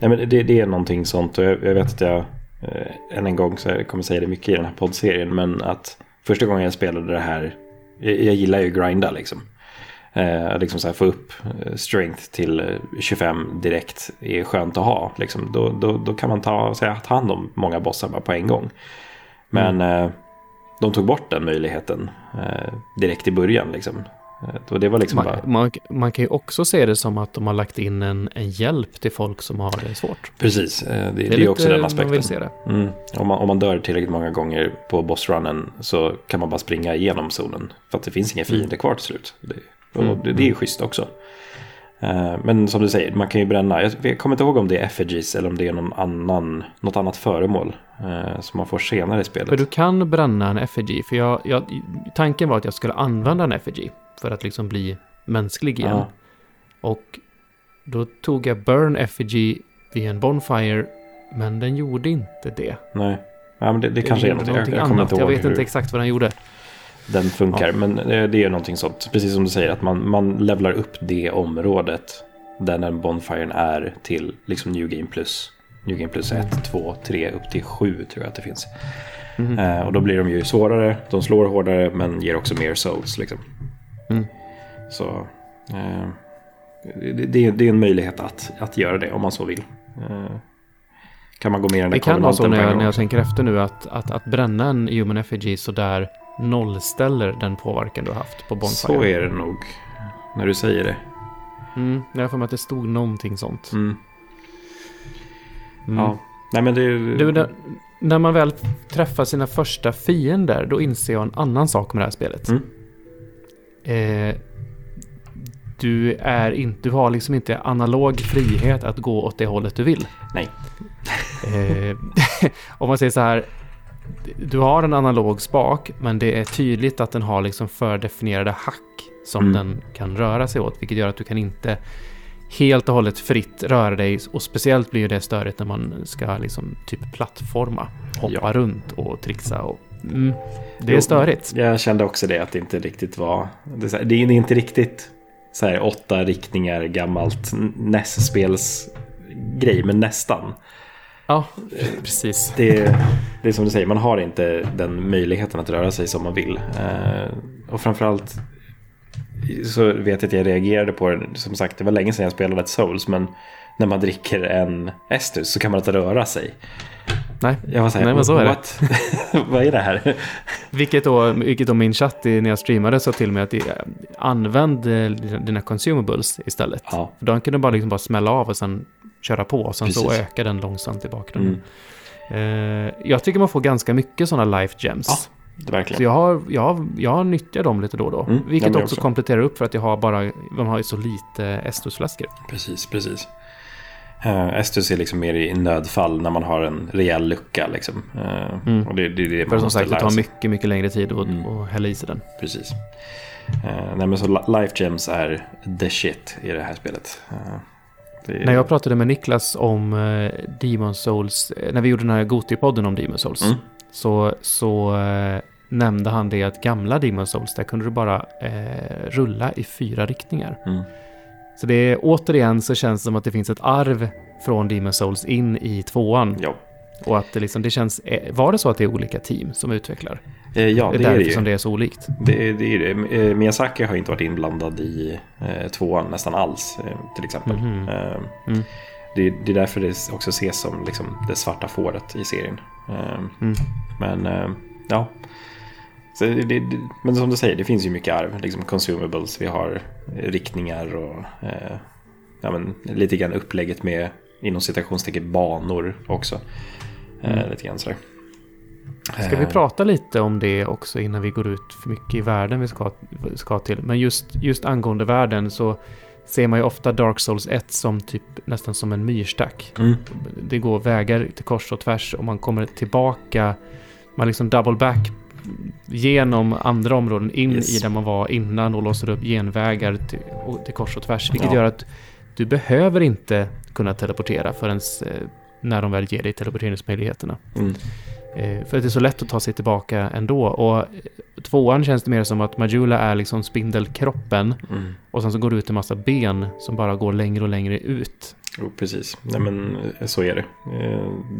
nej, men det, det är någonting sånt och jag, jag vet att jag uh, än en gång så jag kommer säga det mycket i den här poddserien men att första gången jag spelade det här jag, jag gillar ju grinda liksom. Eh, liksom så här, få upp eh, strength till eh, 25 direkt är skönt att ha. Liksom. Då, då, då kan man ta, så här, ta hand om många bossar bara på en gång. Men eh, de tog bort den möjligheten eh, direkt i början. Liksom. Eh, och det var liksom Man, bara... man, man kan ju också se det som att de har lagt in en, en hjälp till folk som har det svårt. Precis, eh, det, det är, lite också den man aspekten. vill se det. Mm. Om, man, om man dör tillräckligt många gånger på bossrunnen så kan man bara springa igenom zonen. För att det finns inga fiender kvar till slut. Det, och Mm. det, det är schysst också. Eh, Men som du säger, man kan ju bränna. Jag, kommer inte ihåg om det är effigies eller om det är någon annan, något annat föremål. eh, Som man får senare i spelet. För du kan bränna en effigy. För jag, jag, tanken var att jag skulle använda en effigy. För att liksom bli mänsklig igen. Ja. Och då tog jag burn effigy vid en bonfire. Men den gjorde inte det. Nej, ja, men det, det kanske är någonting. Jag, jag ihåg Jag vet hur inte exakt vad den gjorde. Den funkar. Ja. Men det, det är någonting sånt. Precis som du säger, att man, man levlar upp det området. Där den bonfiren är till liksom New Game Plus. New Game Plus 1, 2, 3, upp till 7 tror jag att det finns. Mhm. Eh, och då blir de ju svårare, de slår hårdare men ger också mer souls. Liksom. Mm. Så eh, det, det, det är en möjlighet att, att göra det om man så vill. Eh, kan man gå den där Det kan vara så när jag, när jag tänker efter nu att, att, att bränna en human effigy så där nollställer den påverkan du har haft på bonfire. Så är det nog när du säger det. Mm, jag har för mig att det stod någonting sånt. Mm. Mm. Ja. Nej men det... Du, när, när man väl träffar sina första fiender, då inser jag en annan sak med det här spelet. Mm. Eh, du, är in, du har liksom inte analog frihet att gå åt det hållet du vill. Nej. Eh, [laughs] om man säger så här, du har en analog spak, men det är tydligt att den har liksom fördefinierade hack som Mm. den kan röra sig åt, vilket gör att du kan inte helt och hållet fritt röra dig och speciellt blir det störigt när man ska liksom typ plattforma, hoppa Ja. runt och trixa och mm, det är störigt. Jag kände också det att det inte riktigt var... Det är, det är inte riktigt så här åtta riktningar gammalt NES-spels grej, men nästan. Ja, precis. Det, det är som du säger, man har inte den möjligheten att röra sig som man vill. Eh, och framförallt så vet jag att jag reagerade på det. Som sagt, det var länge sedan jag spelade ett Souls, men när man dricker en Estus så kan man inte röra sig. Nej, Jag var så här, Nej men så är det. [laughs] Vad är det här? Vilket då, vilket då min chatt när jag streamade sa till mig att eh, använd eh, dina consumables istället. Ja, För då kan du bara, liksom bara smälla av och sen köra på och sen så Precis. ökar den långsamt i bakgrunden. mm, Eh, jag tycker man får ganska mycket sådana life gems. Ja, det verkligen. Så jag har, jag, har, jag har nyttjat dem lite då och då. Mm, vilket också också. kompletterar upp för att jag har bara, de har ju så lite Estusflaskor. Precis, precis. Uh, Estus är liksom mer i nödfall när man har en rejäl lucka. Liksom. Eh, Mm. Och det, det det För man som sagt, det tar mycket, mycket längre tid att Mm. att hälla i sig den. Precis. Uh, nej men så li- Life Gems är the shit i det här spelet. Eh, det är- När jag pratade med Niklas om eh, Demon Souls, eh, när vi gjorde den här Goti-podden om Demon Souls, Mm. så, så eh, nämnde han det att gamla Demon Souls, där kunde du bara eh, rulla i fyra riktningar. Mm. Så det är återigen så känns det som att det finns ett arv från Demon Souls in i tvåan. Ja, Och att det liksom, det känns, eh, var det så att det är olika team som utvecklar? Eh, ja det är det är därför det som ju. det är så olikt. Det, är- det är det. Eh, Miyazaki har inte varit inblandad i eh, tvåan nästan alls, eh, till exempel. Mhm. Eh, Mm. det, är därför det också ses som liksom, det svarta fåret i serien. Mm. Men ja. Det, det, men som du säger, det finns ju mycket arv. Liksom consumables, vi har riktningar och eh, ja, men, lite grann upplägget med inom citationstecken banor också. Eh, Mm. Lite grann sådär. Ska vi Eh, prata lite om det också innan vi går ut för mycket i världen vi ska, ska till? Men just, just angående världen så ser man ju ofta Dark Souls 1 som typ nästan som en myrstack. Mm, Det går vägar till kors och tvärs och man kommer tillbaka, man liksom double back genom andra områden in Yes. i där man var innan och låser upp genvägar till, och till kors och tvärs. Vilket Ja. gör att du behöver inte kunna teleportera förrän eh, när de väl ger dig teleporteringsmöjligheterna. mm, Eh, för att det är så lätt att ta sig tillbaka ändå. Och eh, tvåan känns det mer som att Majula är liksom spindelkroppen mm. och sen så går det ut en massa ben som bara går längre och längre ut. Jo, precis. Nej, men eh, så är det.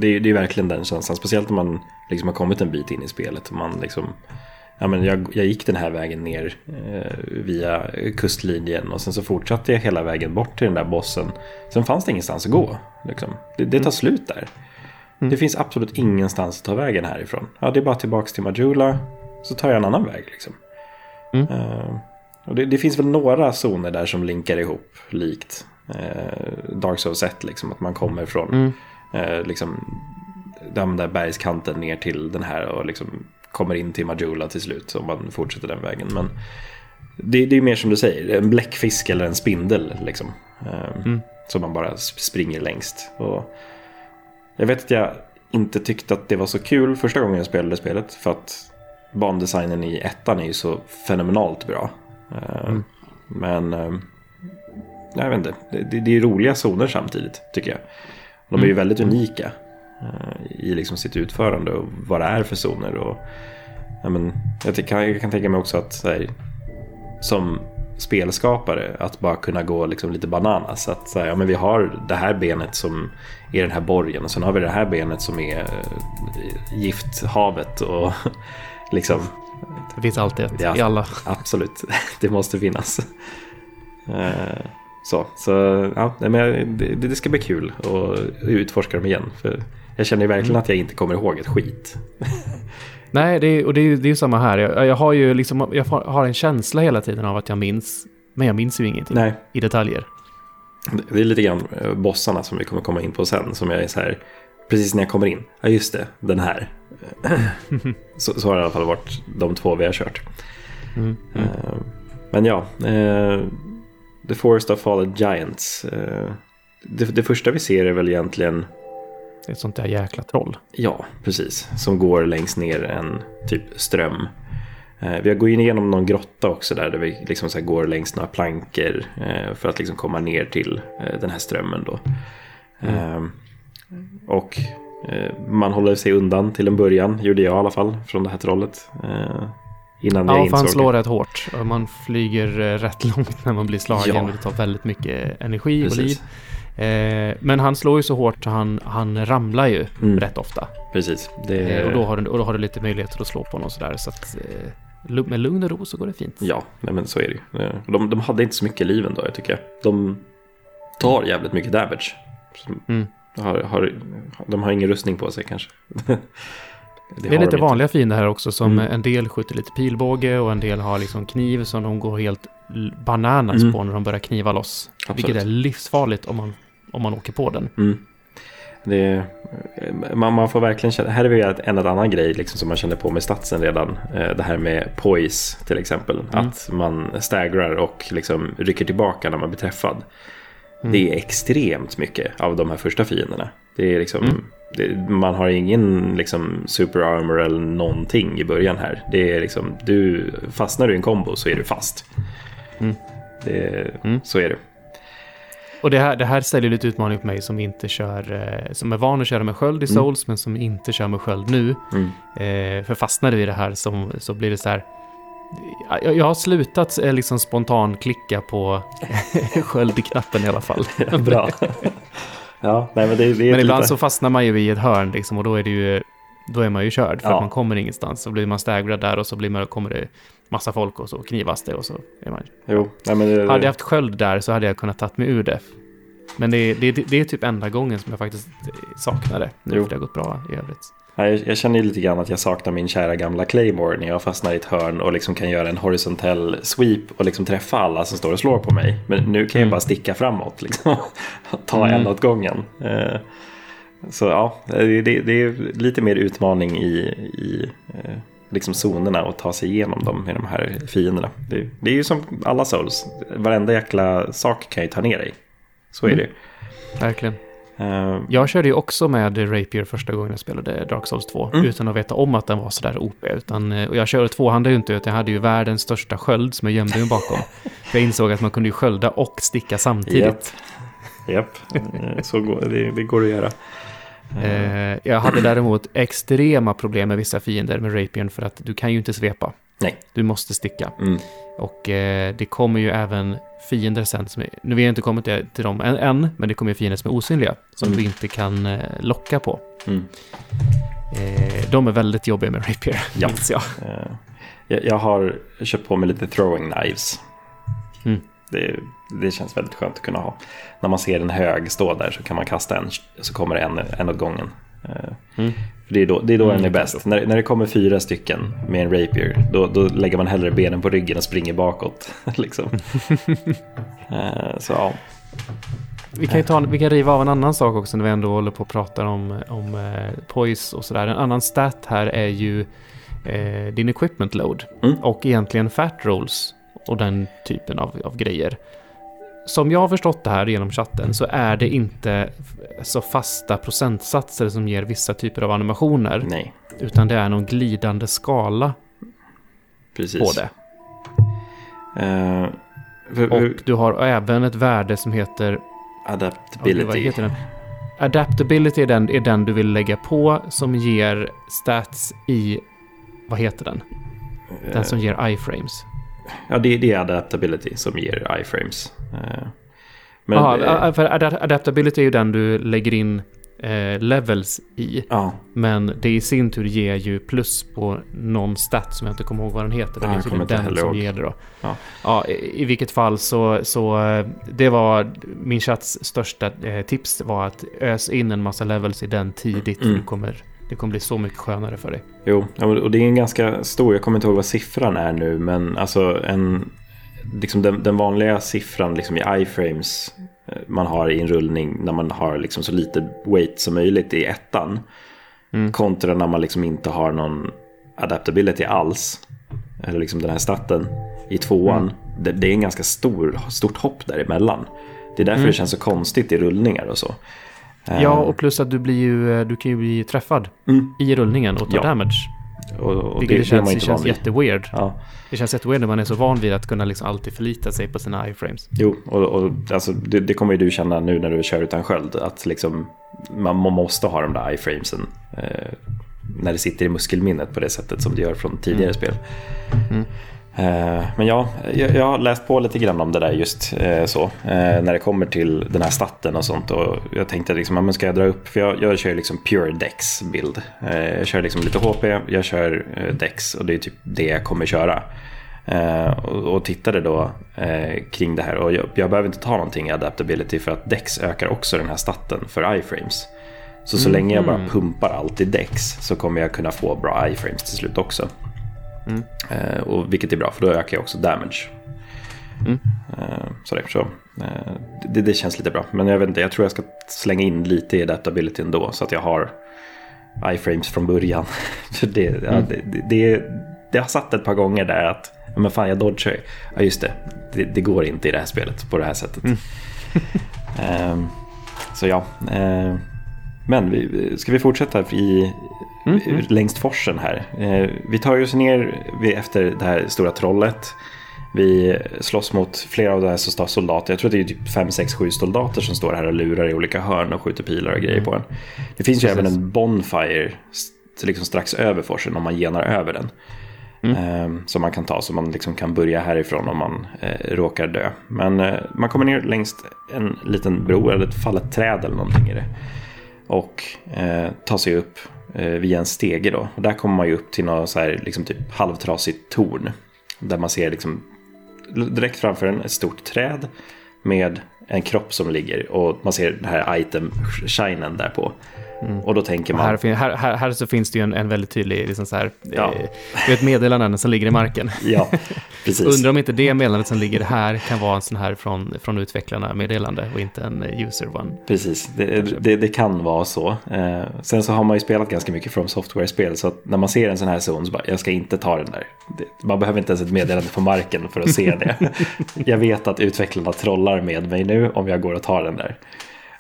Det är, det är verkligen den känslan. Speciellt om man liksom har kommit en bit in i spelet. och Man liksom, ja, men jag, jag gick den här vägen ner eh, via kustlinjen och sen så fortsatte jag hela vägen bort till den där bossen. Sen fanns det ingenstans att gå. Liksom. Det, det tar slut där. Mm. Det finns absolut ingenstans att ta vägen härifrån. Ja, det är bara tillbaka till Majula. Så tar jag en annan väg. Liksom. Mm. Eh, och det, det finns väl några zoner där som linkar ihop likt eh, Dark Souls 1. Liksom, att man kommer från Mm. eh, liksom, den där bergskanten ner till den här och liksom kommer in till Majula till slut om man fortsätter den vägen. Men det, det är mer som du säger, en bläckfisk eller en spindel liksom. Eh, Mm. Som man bara sp- springer längst. Och jag vet att jag inte tyckte att det var så kul första gången jag spelade spelet. För att bandesignen i ettan är ju så fenomenalt bra. Eh, Mm. Men eh, jag vet inte, det, det, är roliga zoner samtidigt tycker jag. De är ju Mm. väldigt unika i liksom sitt utförande och vad det är för zoner. Och, ja, men, jag, kan, jag kan tänka mig också att så här, som spelskapare att bara kunna gå liksom lite bananas. Att så här, ja, men vi har det här benet som är den här borgen och sen har vi det här benet som är eh, gifthavet och [laughs] liksom Det finns alltid ett Ja. i alla. Absolut, [laughs] det måste finnas. Eh, Så, så ja, men det, det ska bli kul att utforska dem igen. För jag känner verkligen att jag inte kommer ihåg ett skit. [laughs] Nej, det är, och det är det är samma här. Jag, jag har ju liksom, jag har en känsla hela tiden av att jag minns, men jag minns ju ingenting Nej, i detaljer. det- är lite grann eh, bossarna som vi kommer komma in på sen. Som jag är så här, precis när jag kommer in, ja just det, den här. [laughs] så, så har det i alla fall varit de två vi har kört. Mm. Mm. Eh, Men ja, eh, The Forest of Fallen Giants. Det, det första vi ser är väl egentligen ett sånt där jäkla troll. Ja, precis. Som går längst ner en typ ström. Eh, Vi går in igenom någon grotta också där, där vi liksom så går längs några plankor eh, för att liksom komma ner till eh, den här strömmen då. Eh, Och eh, man håller sig undan till en början, gjorde jag i alla fall, från det här trollet. Innan jag Ja, för insåg han det. slår rätt hårt. Och man flyger rätt [laughs] långt när man blir slagen. Ja. Och det tar väldigt mycket energi och liv. Eh, men han slår ju så hårt så han, han ramlar ju Mm. rätt ofta. Precis. Det, Eh, och, då har du, och då har du lite möjligheter att slå på honom sådär. Så att eh, med lugn och ro så går det fint. Ja, nej, men så är det ju. Eh, De, de hade inte så mycket liv ändå, jag tycker jag. De tar jävligt mycket damage. Mm. Har, har, de har ingen rustning på sig kanske. [laughs] det Det är de lite inte. vanliga fiender här också som Mm. en del skjuter lite pilbåge och en del har liksom kniv som de går helt bananas Mm. på när de börjar kniva loss. Absolut. Vilket är livsfarligt om man, om man åker på den. Mm. Det, man, man får verkligen känna, här är vi en, en annan grej liksom, som man känner på med statsen redan. Eh, Det här med poise till exempel. Mm. Att man stagrar och liksom rycker tillbaka när man blir träffad. Mm. Det är extremt mycket av de här första fienderna. Det är liksom, Mm. det, man har ingen liksom, super armor eller någonting i början här. Det är liksom, du, fastnar du i en kombo så är du fast. Mm. Det, Mm. Så är det. Och det här, det här ställer lite utmaning på mig som inte kör, eh, som är van att köra med sköld i Mm. Souls men som inte kör med sköld nu. Mm. Eh, för fastnar du i det här som, så blir det så här. Jag, jag har slutat eh, liksom spontan klicka på [laughs] sköldknappen i alla fall. [laughs] Bra. ja, nej, men det, det Men ibland lite- så fastnar man ju i ett hörn liksom och då är det ju då är man ju körd för Ja. att man kommer ingenstans. Så blir man staggrad där och så blir man, kommer det massa folk och så knivas det och så är man... Jo, nej, men det, Hade jag haft sköld där så hade jag kunnat tagit mig ur det. Men det, det, det är typ enda gången som jag faktiskt saknar det. Nu Jo. för det har gått bra i övrigt. Ja, jag, jag känner lite grann att jag saknar min kära gamla Claymore när jag fastnar i ett hörn och liksom kan göra en horisontell sweep och liksom träffa alla som står och slår på mig. Men nu kan jag Mm. bara sticka framåt liksom. [laughs] Ta Mm. en åt gången. Eh, Så ja, det, det, det är lite mer utmaning i, i eh, liksom zonerna och ta sig igenom dem med de här fienderna. Det, det är ju som alla souls. Varenda jäkla sak kan ju ta ner dig. Så är Mm. det. Verkligen. Eh, Jag körde ju också med Rapier första gången jag spelade Dark Souls 2. Mm. Utan att veta om att den var sådär OP. Utan, eh, och jag körde tvåhandade ju inte, utan jag hade ju världens största sköld som jag gömde mig bakom. [laughs] för jag insåg att man kunde ju skölda och sticka samtidigt. Japp, Eh, [laughs] så går, det, det går att göra. Eh, jag hade däremot extrema problem med vissa fiender med Rapiern för att du kan ju inte svepa. Nej. Du måste sticka. Mm. Och eh, det kommer ju även fiender sen som är, nu har vi inte kommit till, dem än, än, men det kommer ju fiender som är osynliga. Som Mm. du inte kan eh, locka på. Mm. Eh, de är väldigt jobbiga med Rapier, [laughs] Ja. minns jag. Eh, Jag, jag har köpt på mig lite throwing knives. Det, det känns väldigt skönt att kunna ha. När man ser en hög stå där så kan man kasta en, så kommer det en, en åt gången. Eh, Mm. För det är då, det är då Mm, den är bäst. När, när det kommer fyra stycken med en rapier, då, då lägger man hellre benen på ryggen och springer bakåt. [laughs] liksom. [laughs] Eh, så ja, Vi kan ju ta, vi kan riva av en annan sak också när vi ändå håller på och pratar om, om eh, poise och sådär. En annan stat här är ju eh, din equipment load. Mm. Och egentligen fat rolls och den typen av, av grejer. Som jag har förstått det här genom chatten så är det inte så fasta procentsatser som ger vissa typer av animationer. nej, Utan det är någon glidande skala precis. på det. Eh, för, Och du har även ett värde som heter adaptability. Vad heter? Adaptability är den, är den du vill lägga på som ger stats i... Vad heter den? Den som ger iframes. Ja, det, det är adaptability som ger iframes. Eh, Men, Jaha, eh, för ada- adaptability är ju den du lägger in eh, levels i. ja, Men det i sin tur ger ju plus på någon stat som jag inte kommer ihåg vad den heter. Ja, Det är den som ger det då. Ja. Ja, i, I vilket fall så, så det var min chats största tips var att ös in en massa levels i den tidigt. Mm. du kommer, det kommer bli så mycket skönare för dig. jo, och det är en ganska stor, jag kommer inte ihåg vad siffran är nu, men alltså en, liksom den, den vanliga siffran liksom i iframes eh, man har i en rullning när man har liksom så lite weight som möjligt i ettan. Mm. Kontra när man liksom inte har någon adaptability alls. Eller liksom den här staten i tvåan. Mm. Det, det är en ganska stor, stort hopp däremellan. Det är därför Mm. det känns så konstigt i rullningar och så. Eh, Ja, och plus att du blir ju, eh, du kan ju bli träffad Mm. i rullningen och ta Ja. damage. och, och Vilket det, känns, det känns jätteweird. Ja. Det känns jätteweird när man är så van vid att kunna liksom alltid förlita sig på sina iframes. Jo, och, och alltså, det, det kommer ju du känna nu när du kör utan sköld. Att liksom, man måste ha de där iframesen. Eh, när det sitter i muskelminnet på det sättet som det gör från tidigare Mm. spel. Mm. Eh, Men ja, jag, har läst på lite grann om det där just eh, så. eh, När det kommer till den här statten och sånt. Och jag tänkte liksom, men ska jag dra upp? För jag, jag kör liksom pure dex bild. Jag kör liksom lite HP, jag kör dex och det är typ det jag kommer köra. Och, tittade då kring det här och jag, jag behöver inte ta någonting i adaptability för att dex ökar också den här statten för iframes. Så så länge jag bara Mhm. pumpar allt i dex så kommer jag kunna få bra iframes till slut också. Mm. Eh, och vilket är bra för då ökar jag också damage. Mm. Eh, så, eh, det, det känns lite bra. Men jag vet inte, jag tror jag ska slänga in lite i adaptability ändå så att jag har iframes från början. [laughs] För det, ja, Mm. det, det, det, det har satt ett par gånger där att ja, men fan jag dodgar. Ja just det, det, det går inte i det här spelet på det här sättet. Mm. [laughs] Ehm, så ja. eh, men vi, ska vi fortsätta i, Mm, mm. längst forsen här. Eh, vi tar oss ner efter det här stora trollet. Vi slåss mot flera av de här som soldater. Jag tror det är typ 5, 6, 7 soldater som står här och lurar i olika hörn och skjuter pilar och grejer på en. Det finns ju Precis. även en bonfire liksom strax över forsen om man genar över den. Eh, som man kan ta så man liksom kan börja härifrån om man eh, råkar dö. Men eh, man kommer ner längst en liten bro eller ett fallet träd eller någonting i det. Och eh, tar sig upp Eh, via en stege då. Och där kommer man ju upp till något så här liksom typ halvtrasigt torn. Där man ser liksom direkt framför en ett stort träd med en kropp som ligger och man ser den här item-shinen där på. Och då tänker man... Här, här, här, här så finns det ju en, en väldigt tydlig, liksom så här, Ja. eh, du vet meddelanden som ligger i marken. Ja, [laughs] precis. Undrar om inte det meddelandet som ligger här kan vara en sån här från, från utvecklarna meddelande och inte en eh, user one. Precis, det, det, det kan vara så. Eh, sen så har man ju spelat ganska mycket från software-spel så när man ser en sån här zon så bara, jag ska inte ta den där. Man behöver inte ens ett meddelande på marken för att se det. [laughs] jag vet att utvecklarna trollar med mig nu om jag går och tar den där.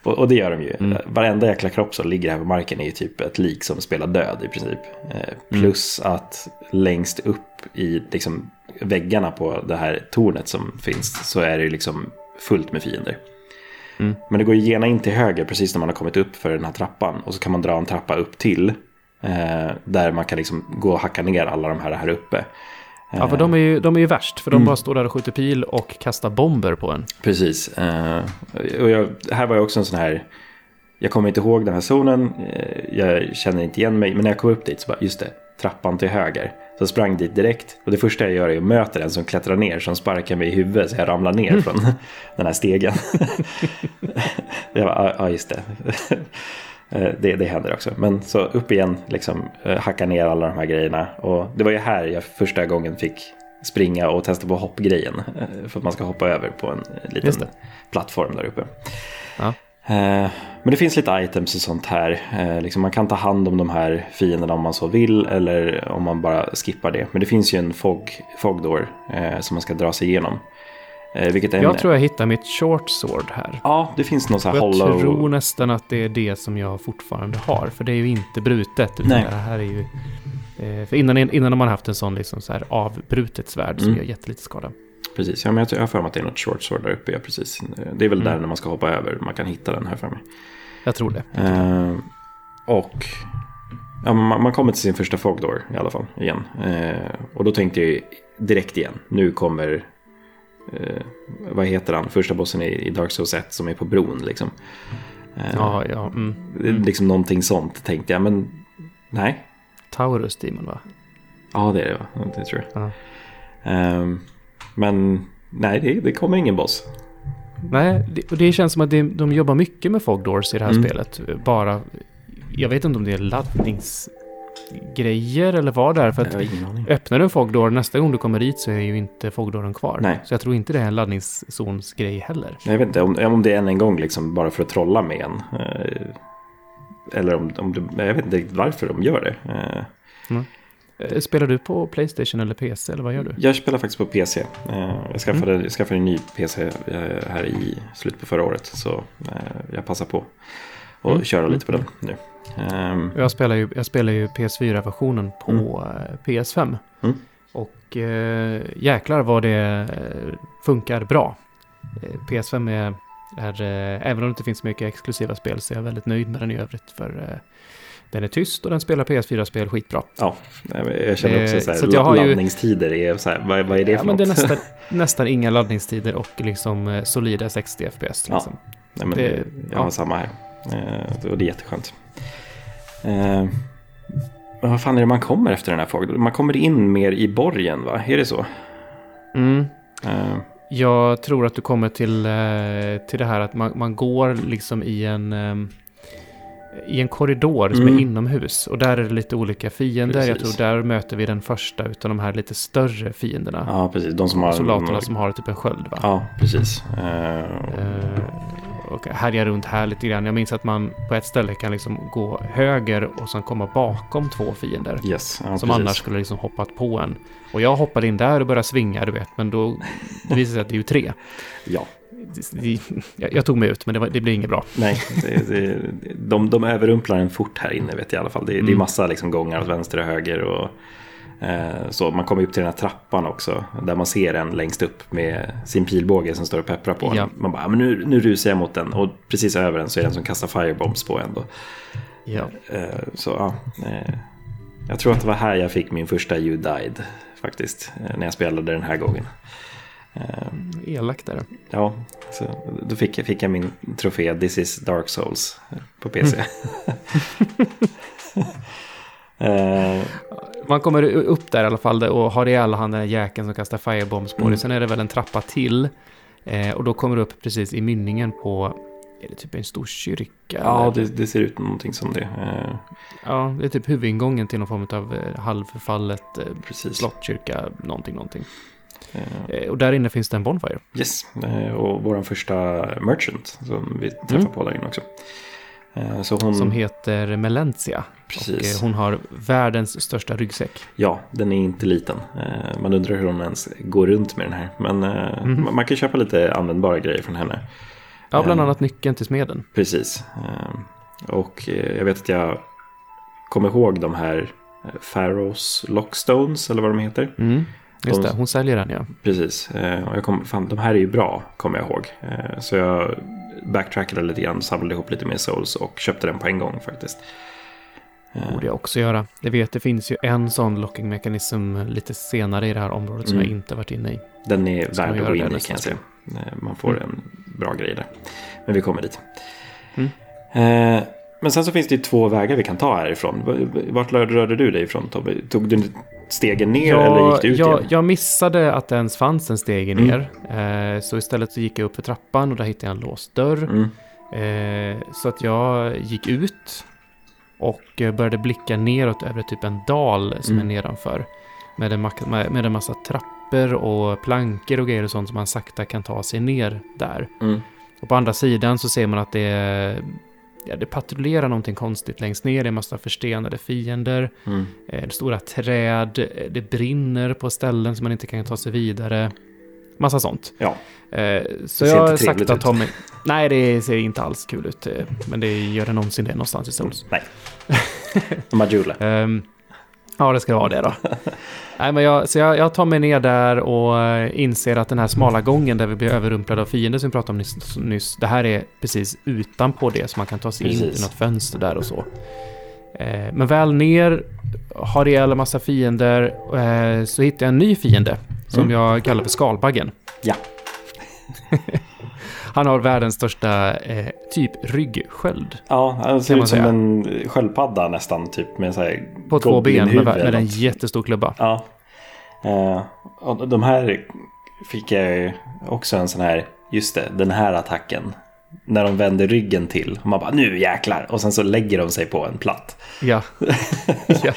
Och, och det gör de ju. Mm. Varenda jäkla kropp som ligger här på marken är ju typ ett lik som spelar död i princip. Eh, plus att längst upp i liksom, väggarna på det här tornet som finns så är det ju liksom fullt med fiender. Mm. Men det går ju gena in till höger precis när man har kommit upp för den här trappan. Och så kan man dra en trappa upp till. Eh, där man kan liksom gå och hacka ner alla de här här uppe. Ja, för de är ju, de är ju värst, för de Mm. bara står där och skjuter pil och kastar bomber på en. Precis. Eh, och jag, här var jag också en sån här... Jag kommer inte ihåg den här zonen. eh, jag känner inte igen mig. Men när jag kom upp dit så bara, just det, trappan till höger. Så jag sprang dit direkt. Och det första jag gör är att möta en som klättrar ner. Som sparkar mig i huvudet så jag ramlar ner från [laughs] den här stegen. [laughs] jag bara, ja ja, just det. Eh, det. Det händer också. Men så upp igen, liksom eh, hacka ner alla de här grejerna. Och det var ju här jag första gången fick springa och testa på hoppgrejen. eh, För att man ska hoppa över på en liten plattform där uppe. Ja. Men det finns lite items och sånt här. Liksom man kan ta hand om de här fienderna om man så vill eller om man bara skippar det. Men det finns ju en fog, fog door som man ska dra sig igenom. Eh, Vilket är Jag tror jag hittar mitt short sword här. Ja, det finns någon så här jag hollow... tror nästan att det är det som jag fortfarande har. För det är ju inte brutet. Utan Nej. det här är ju... Eh, för innan, innan har man haft en sån liksom så här avbrutet svärd som Mm. gör jättelite skada. Precis, ja, men jag jag har för mig att det är något short sword där uppe. Ja, precis. Det är väl Mm. där när man ska hoppa över. Man kan hitta den här för mig. Jag tror det. Eh, och ja, man, man kommer till sin första fog door i alla fall igen. Eh, och då tänkte jag direkt igen. Nu kommer, eh, vad heter han, första bossen i, Dark Souls 1 som är på bron liksom. Eh, Ja, ja. Mm. är Liksom någonting sånt tänkte jag, men nej. Taurus Demon va? Ja, det är det va? Det tror jag. Ja. Eh, men nej, det, det kommer ingen boss. Nej, det, och det känns som att det, de jobbar mycket med Fog Doors i det här Mm. spelet. Bara, jag vet inte om det är laddningsgrejer eller vad det är. För att öppnar du en Fog Door nästa gång du kommer dit så är ju inte Fog Dooren kvar. Nej. Så jag tror inte det är en laddningszonsgrej heller. Jag vet inte om, om det är än en gång liksom bara för att trolla med en. Eh, eller om, om det, jag vet inte riktigt varför de gör det. Eh, Eh, Spelar du på Playstation eller PC eller vad gör du? jag spelar faktiskt på PC. Jag, skaffade, jag skaffade en ny PC här i slutet på förra året. Så jag passar på att Mm. köra lite på den nu. Ehm, Jag spelar ju, jag spelar ju PS4-versionen på eh, PS5. Mm. Och eh, jäklar vad det eh, funkar bra. Eh, PS5 är, är även om det inte finns mycket exklusiva spel så är jag väldigt nöjd med den i övrigt. För eh, Den är tyst och den spelar PS4-spel skitbra. Ja, jag känner också så här, så jag har ju- laddningstider är så här, vad, vad är det Ja, för men något? det är nästan, [laughs] nästan inga laddningstider och liksom solida 60 FPS. Ja. Liksom. Nej, men det, jag har ja. samma här. Eh, och det är jätteskönt. Eh, vad fan är det man kommer efter den här fågeln? Man kommer in mer i borgen, va? Är det så? Mm. Eh, Jag tror att du kommer till, till det här att man, man går liksom i en, i en korridor som Mm. är inomhus. Och där är det lite olika fiender. Jag Precis. tror där möter vi den första utav de här lite större fienderna. ja, precis. De som har... Soldaterna som har typ en sköld va? Ja, precis. Eh, Eh, och härja runt här lite grann. Jag minns att man på ett ställe kan liksom gå höger och sen komma bakom två fiender. yes, ja, som precis. annars skulle liksom hoppat på en. Och jag hoppade in där och började svinga, du vet. Men då det visade sig att det är ju tre. Ja, Det- det- Jag, jag tog mig ut, men det, var, det blir inget bra. nej. Det, det, de, de överrumplar en fort här inne, vet jag i alla fall. Det, det är Mm. massa liksom, gångar åt vänster och höger. Och, så man kommer upp till den här trappan också. Där man ser en längst upp med sin pilbåge som står och pepprar på. Ja. Man bara, "Ah, men nu, nu rusar jag mot den. Och precis över den så är det en som kastar firebombs på en. Då. Ja. Eh, så ja, eh, jag tror att det var här jag fick min första You Died. Faktiskt, eh, när jag spelade den här gången. Eh, Elakt där. Ja, så då fick jag, fick jag min trofé This is Dark Souls på PC. [laughs] [laughs] eh, Man kommer upp där i alla fall och har ihjäl han den här jäkeln som kastar firebombs på Mm. dig. Sen är det väl en trappa till. Eh, och då kommer du upp precis i mynningen på, är det typ en stor kyrka? ja, det, det ser ut någonting som det. Eh, ja, det är typ huvudingången till någon form av eh, halvförfallet eh, precis. slottkyrka, någonting, någonting. Och där inne finns det en Bonfire. yes, och vår första merchant som vi träffar Mm. på där inne också. Eh, hon, Som heter Melentia. Och precis. eh, hon har världens största ryggsäck. Ja, den är inte liten. Eh, man undrar hur hon ens går runt med den här. Men Mhm. man- kan köpa lite användbara grejer från henne. Ja, bland annat nyckeln till smeden. Precis. Och jag vet att jag kommer ihåg de här Pharaohs Lockstones eller vad de heter. Mm. Just De- det, hon säljer den ja. Precis. Eh, Och jag kom, fan, de här är ju bra, kommer jag ihåg. Eh, Så jag backtrackade lite grann, samlade ihop lite mer souls och köpte den på en gång faktiskt. Eh, borde jag också göra. Jag vet, det finns ju en sån locking mekanism lite senare i det här området som Mm. jag inte varit inne i. Den är värd att gå in i kan jag säga. Man får Mm. en bra grej där. Men vi kommer dit. Mm. Eh, Men sen så finns det ju två vägar vi kan ta härifrån. Vart rörde du dig ifrån Tobbe? Tog du stegen ner eller gick du ut jag, igen? jag missade att det ens fanns en steg Mm. ner. Eh, så istället så gick jag upp för trappan och där hittade jag en låst dörr. Mm. Eh, så att jag gick ut och började blicka neråt över typ en dal som Mm. är nedanför. Med en, med, en massa trappor och plankor och grejer och sånt som man sakta kan ta sig ner där. Mm. Och på andra sidan så ser man att det, ja, det patrullerar någonting konstigt längst ner. Det är massa förstenade fiender. Mm. Eh, stora träd. eh, Det brinner på ställen som man inte kan ta sig vidare. Massa sånt. Ja, Eh, så jag inte trevligt sakta ut. tar mig... Nej, det ser inte alls kul ut. eh, Men det gör det någonsin det någonstans i Souls. nej. [laughs] Majula. Ehm, ja, det ska vara det då. [laughs] Nej, men jag, så jag, jag tar mig ner där och eh, inser att den här smala gången där vi blir överrumplade av fiender som vi pratade om nyss, nyss, det här är precis utanpå det så man kan ta sig in Precis. i något fönster där och så. Eh, men väl ner, har ihjäl en massa fiender, eh, så hittar jag en ny fiende som Mm. jag kallar för skalbaggen. Ja. [laughs] Han har världens största eh, typ ryggsköld. Ja, han ser ut som säga. en sköldpadda nästan. Typ med så På två ben med, med en jättestor klubba. Ja. Eh, och de här fick jag ju också en sån här, just det, den här attacken. När de vänder ryggen till. Och man bara, nu jäklar. Och sen så lägger de sig på en platt. Ja. [laughs] ja.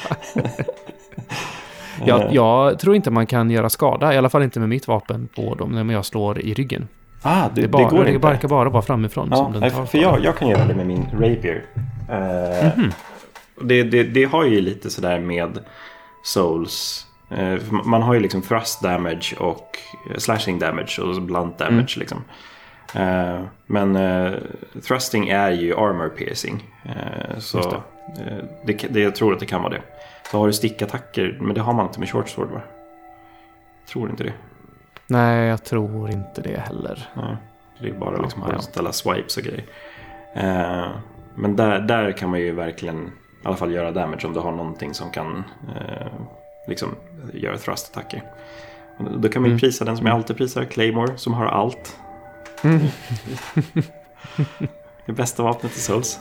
Jag, jag tror inte man kan göra skada, i alla fall inte med mitt vapen på dem när jag slår i ryggen. Ah, det, Det, det, bara, går det inte. verkar bara vara framifrån Ja, som den tar för jag, jag kan göra det med min rapier. Mhm. det, det, det har ju lite sådär med souls. Eh, man har ju liksom thrust damage och eh, slashing damage och blunt damage. Liksom. Eh, men thrusting är ju armor piercing. Så det. det, det, jag tror att det kan vara det. Så har du stickattacker, men det har man inte med short sword va? Tror inte det. Nej, jag tror inte det heller. Nej, det är bara Ja, liksom ja. att ställa swipes och grejer. Eh, men där, där kan man ju verkligen i alla fall göra damage om du har någonting som kan eh, liksom göra thrust-attacker. Då kan man ju Mm. prisa den som jag alltid prisar, Claymore, som har allt. Mm. [laughs] Det bästa vapnet i Souls.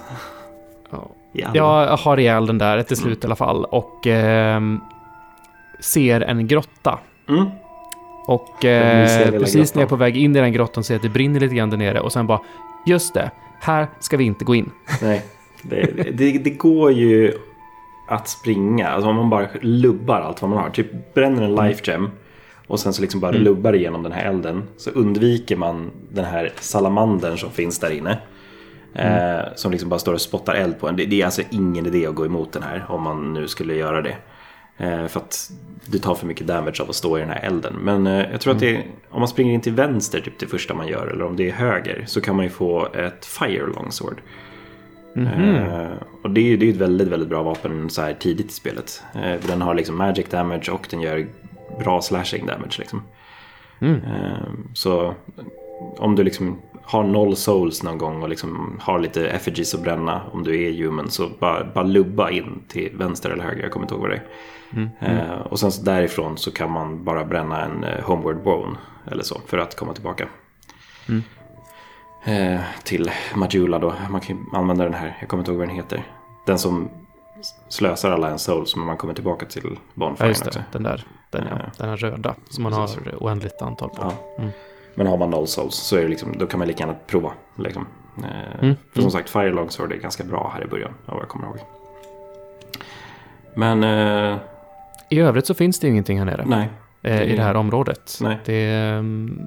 Ja. Alla. Jag har ihjäl den där till slut i alla fall och ehm, ser en grotta. Mm. Och eh, precis när jag är på väg in i den grottan ser jag att det brinner lite grann där nere och sen bara just det, här ska vi inte gå in. Nej, det, det, det går ju att springa. Alltså om man bara lubbar allt vad man har. Typ bränner en life gem. Och sen så liksom bara Mm. lubbar igenom den här elden. Så undviker man den här salamandern som finns där inne. Mm. Eh, som liksom bara står och spottar eld på en. Det, det är alltså ingen idé att gå emot den här. Om man nu skulle göra det. Eh, för att du tar för mycket damage av att stå i den här elden. Men eh, jag tror att det är, om man springer in till vänster typ det första man gör. Eller om det är höger. Så kan man ju få ett fire longsword. Mhm. Eh, och det är ju det är ett väldigt, väldigt bra vapen så här tidigt i spelet. För den har liksom magic damage och den gör bra slashing damage. Liksom. Mm. Eh, så om du liksom har noll souls någon gång och liksom har lite effigies att bränna om du är human så bara, bara lubba in till vänster eller höger, jag kommer inte ihåg vad det är. Mm. Eh, och sen så därifrån så kan man bara bränna en eh, homeward bone eller så för att komma tillbaka. Mm. Eh, till Majula då. Man kan använda den här, jag kommer inte ihåg vad den heter. Den som slösar alla en souls men man kommer tillbaka till Ja, Bonfire just också. Den där. Den, ja. Ja. den här röda som man Precis. har oändligt antal på. Ja. Mm. Men har man noll souls så är det liksom, då kan man lika gärna prova. Liksom. Eh, Mm. För som sagt, Fire Longsword är ganska bra här i början av vad jag kommer ihåg. Men eh, I övrigt så finns det ingenting här nere. nej, eh, i det här området. Nej. Det, mm,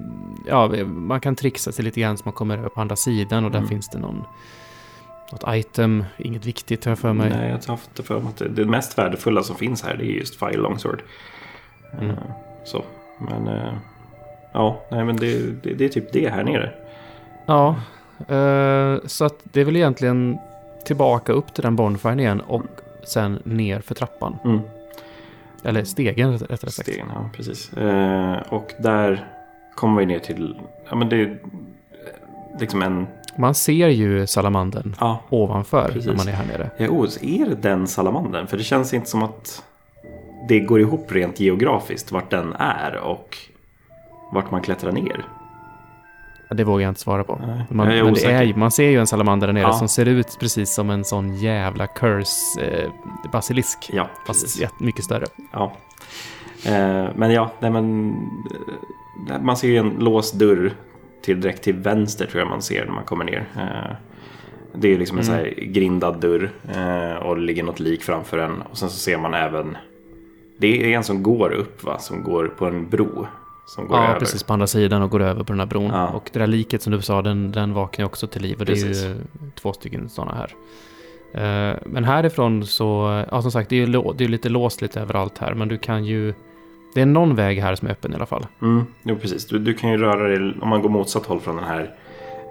ja, man kan trixa sig lite grann så man kommer över på andra sidan och där Mm. finns det någon, något item, inget viktigt har jag för mig. nej, jag har haft det för mig att det, det mest värdefulla som finns här det är just Fire Longsword. Mm. Eh, så, men ja, nej men det, det, det är typ det här nere. Ja, eh, så att det är väl egentligen tillbaka upp till den bonfiren igen och sen ner för trappan. Mm. Eller stegen rätt- rättare sagt. Stegen, ja precis. Eh, och där kommer vi ner till, ja men det är liksom en, Man ser ju salamandern ja, ovanför Precis. när man är här nere. Ja, oh, är det den salamandern? För det känns inte som att det går ihop rent geografiskt vart den är och vart man klättrar ner. Ja, Det vågar jag inte svara på. Nej, Man, men det är, man ser ju en salamander där nere Ja. som ser ut precis som en sån jävla curse eh, basilisk. Ja, Fast precis. mycket större. Ja. Eh, men ja, nej men eh, man ser ju en låst dörr till direkt till vänster tror jag man ser när man kommer ner. Eh, det är ju liksom en Mm. sån här grindad dörr eh, och det ligger något lik framför den. Och sen så ser man även, det är en som går upp va, som går på en bro. Som går Ja, över. precis på andra sidan och går över på den här bron. Ja. Och det där liket som du sa, den, den vaknar också till liv. Och det Precis. är ju två stycken sådana här. Eh, men härifrån så, ja som sagt, det är ju det är lite låst lite överallt här. Men du kan ju, det är någon väg här som är öppen i alla fall. Mm, jo, precis. Du, du kan ju röra dig, om man går motsatt håll från den här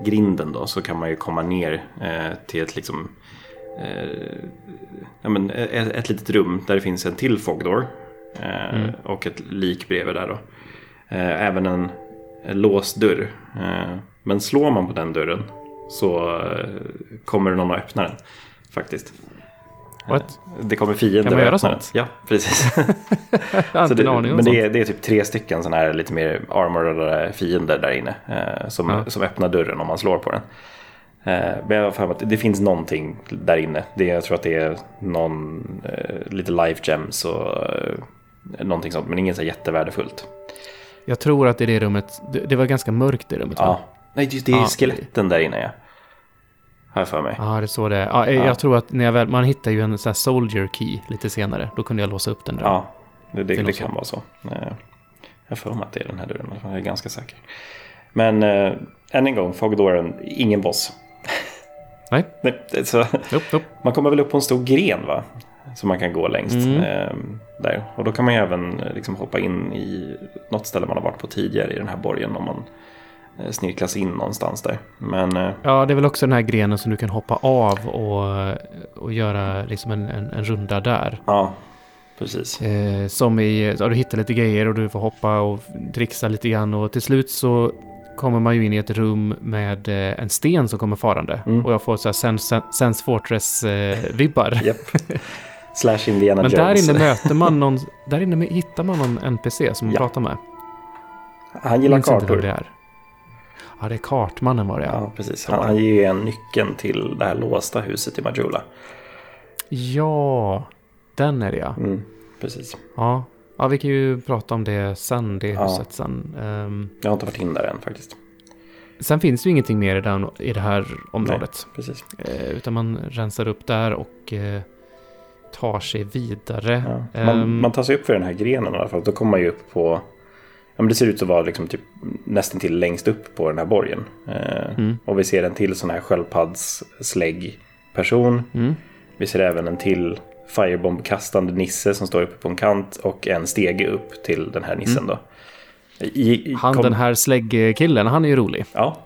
grinden då, så kan man ju komma ner eh, till ett liksom eh, ja, men ett, ett litet rum där det finns en till fogdoor eh, Mm. och ett lik bredvid där då. Eh, även en, låst dörr. Eh, men slår man på den dörren så eh, kommer någon att öppna den faktiskt. What? Det kommer fiender Kan man göra sånt? Ja, precis. [laughs] [laughs] Så det, men det är, det är typ tre stycken sådana här lite mer armorade fiender där inne. Eh, som, Ja. som öppnar dörren om man slår på den. Eh, men jag har för att det finns någonting där inne. Det, jag tror att det är någon, eh, lite life gems och eh, någonting sånt. Men inget så jättevärdefullt. Jag tror att i det rummet, det, det var ganska mörkt i rummet va? Ja. Nej, det, det är Ja. skeletten där inne ja. Har jag för mig. Ja, det är så det är. Ja, jag, Ja. jag tror att när jag väl, man hittar ju en sån här soldier key lite senare. Då kunde jag låsa upp den där. Ja, det, det, Det är det, kan vara så. Eh, Jag för mig att det är den här dörren. Jag är ganska säker. Men eh, än en gång, Fogdoren, ingen boss. Nej. [laughs] Nej, det- så, Upp, upp. man kommer väl upp på en stor gren va? Som man kan gå längst. Mm. Eh, där. Och då kan man ju även eh, liksom, hoppa in i något ställe man har varit på tidigare i den här borgen. Om man eh, snirklas in någonstans där. Men eh, Ja, det är väl också den här grenen som du kan hoppa av och, och göra liksom en, en, en runda där. ja, precis. Eh, som i, ja, du hittar lite grejer och du får hoppa och trixa lite grann och till slut så kommer man ju in i ett rum med eh, en sten som kommer farande. Mm. Och jag får så här Sense, Sense Fortress-vibbar. Japp. [laughs] Slash Indiana Men Jones. där inne möter man [laughs] någon, där inne hittar man någon NPC som man Ja. pratar med. Han gillar Minns inte vem kartor. det är. Ja, det är kartmannen var det ja. Precis. Han, han ger ju en nyckeln till det här låsta huset i Majula. Ja, den är det ja. Mm, precis. Ja. ja, vi kan ju prata om det sen, det Ja. huset sen. Ehm, Jag har inte varit in där än faktiskt. sen finns det ju ingenting mer i, den, i det här området. Precis. Eh, utan man rensar upp där och eh, tar sig vidare. Ja. Man, Ehm, man tar sig upp för den här grenen i alla fall. Då kommer man ju upp på... Ja, men det ser ut att vara liksom typ nästan till längst upp på den här borgen. Eh, Mm. Och vi ser en till sån här sköldpaddslägg-person. mm. Vi ser även en till firebombkastande nisse som står uppe på en kant och en stege upp till den här nissen då. I, i, Han kom- den här släggkillen, han är ju rolig. Ja.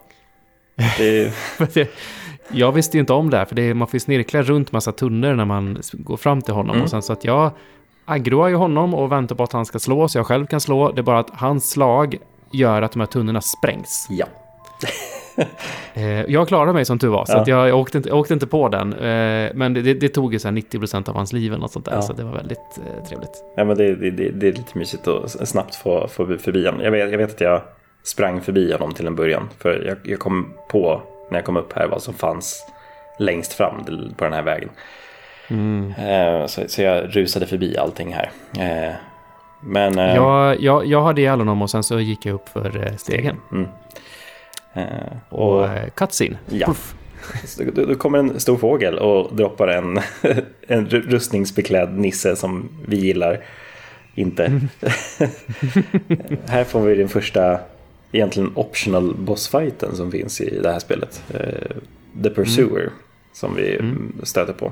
Det- [laughs] [laughs] jag visste ju inte om det här, för det är, man får ju snirkla runt massa tunnor när man går fram till honom. Mm. Och sen så att jag aggroar ju honom och väntar på att han ska slå, så jag själv kan slå. Det är bara att hans slag gör att de här tunnorna sprängs. ja. [laughs] Eh, jag klarade mig som tur var, så Ja. jag, jag, åkte inte, jag åkte inte på den. Eh, men det, det tog ju så här 90% av hans liv eller något sånt där, Ja. så det var väldigt eh, trevligt. ja men det, det, det, är lite mysigt att snabbt få, få förbi honom. Jag vet, jag vet att jag sprang förbi honom till en början. För jag, jag kom på när jag kom upp här vad som fanns längst fram på den här vägen. Mm. Eh, Så, så jag rusade förbi allting här. Eh, Men... eh, Jag, jag, jag hade ihjäl honom och sen så gick jag upp för stegen. Mm. Och Och cutscene. Ja. Puff. [laughs] då, då kommer en stor fågel och droppar en, [laughs] en ru- rustningsbeklädd nisse som vi gillar inte. [laughs] här får vi den första egentligen optional bossfighten som finns i det här spelet. Eh, The Pursuer som vi Mm. stöter på.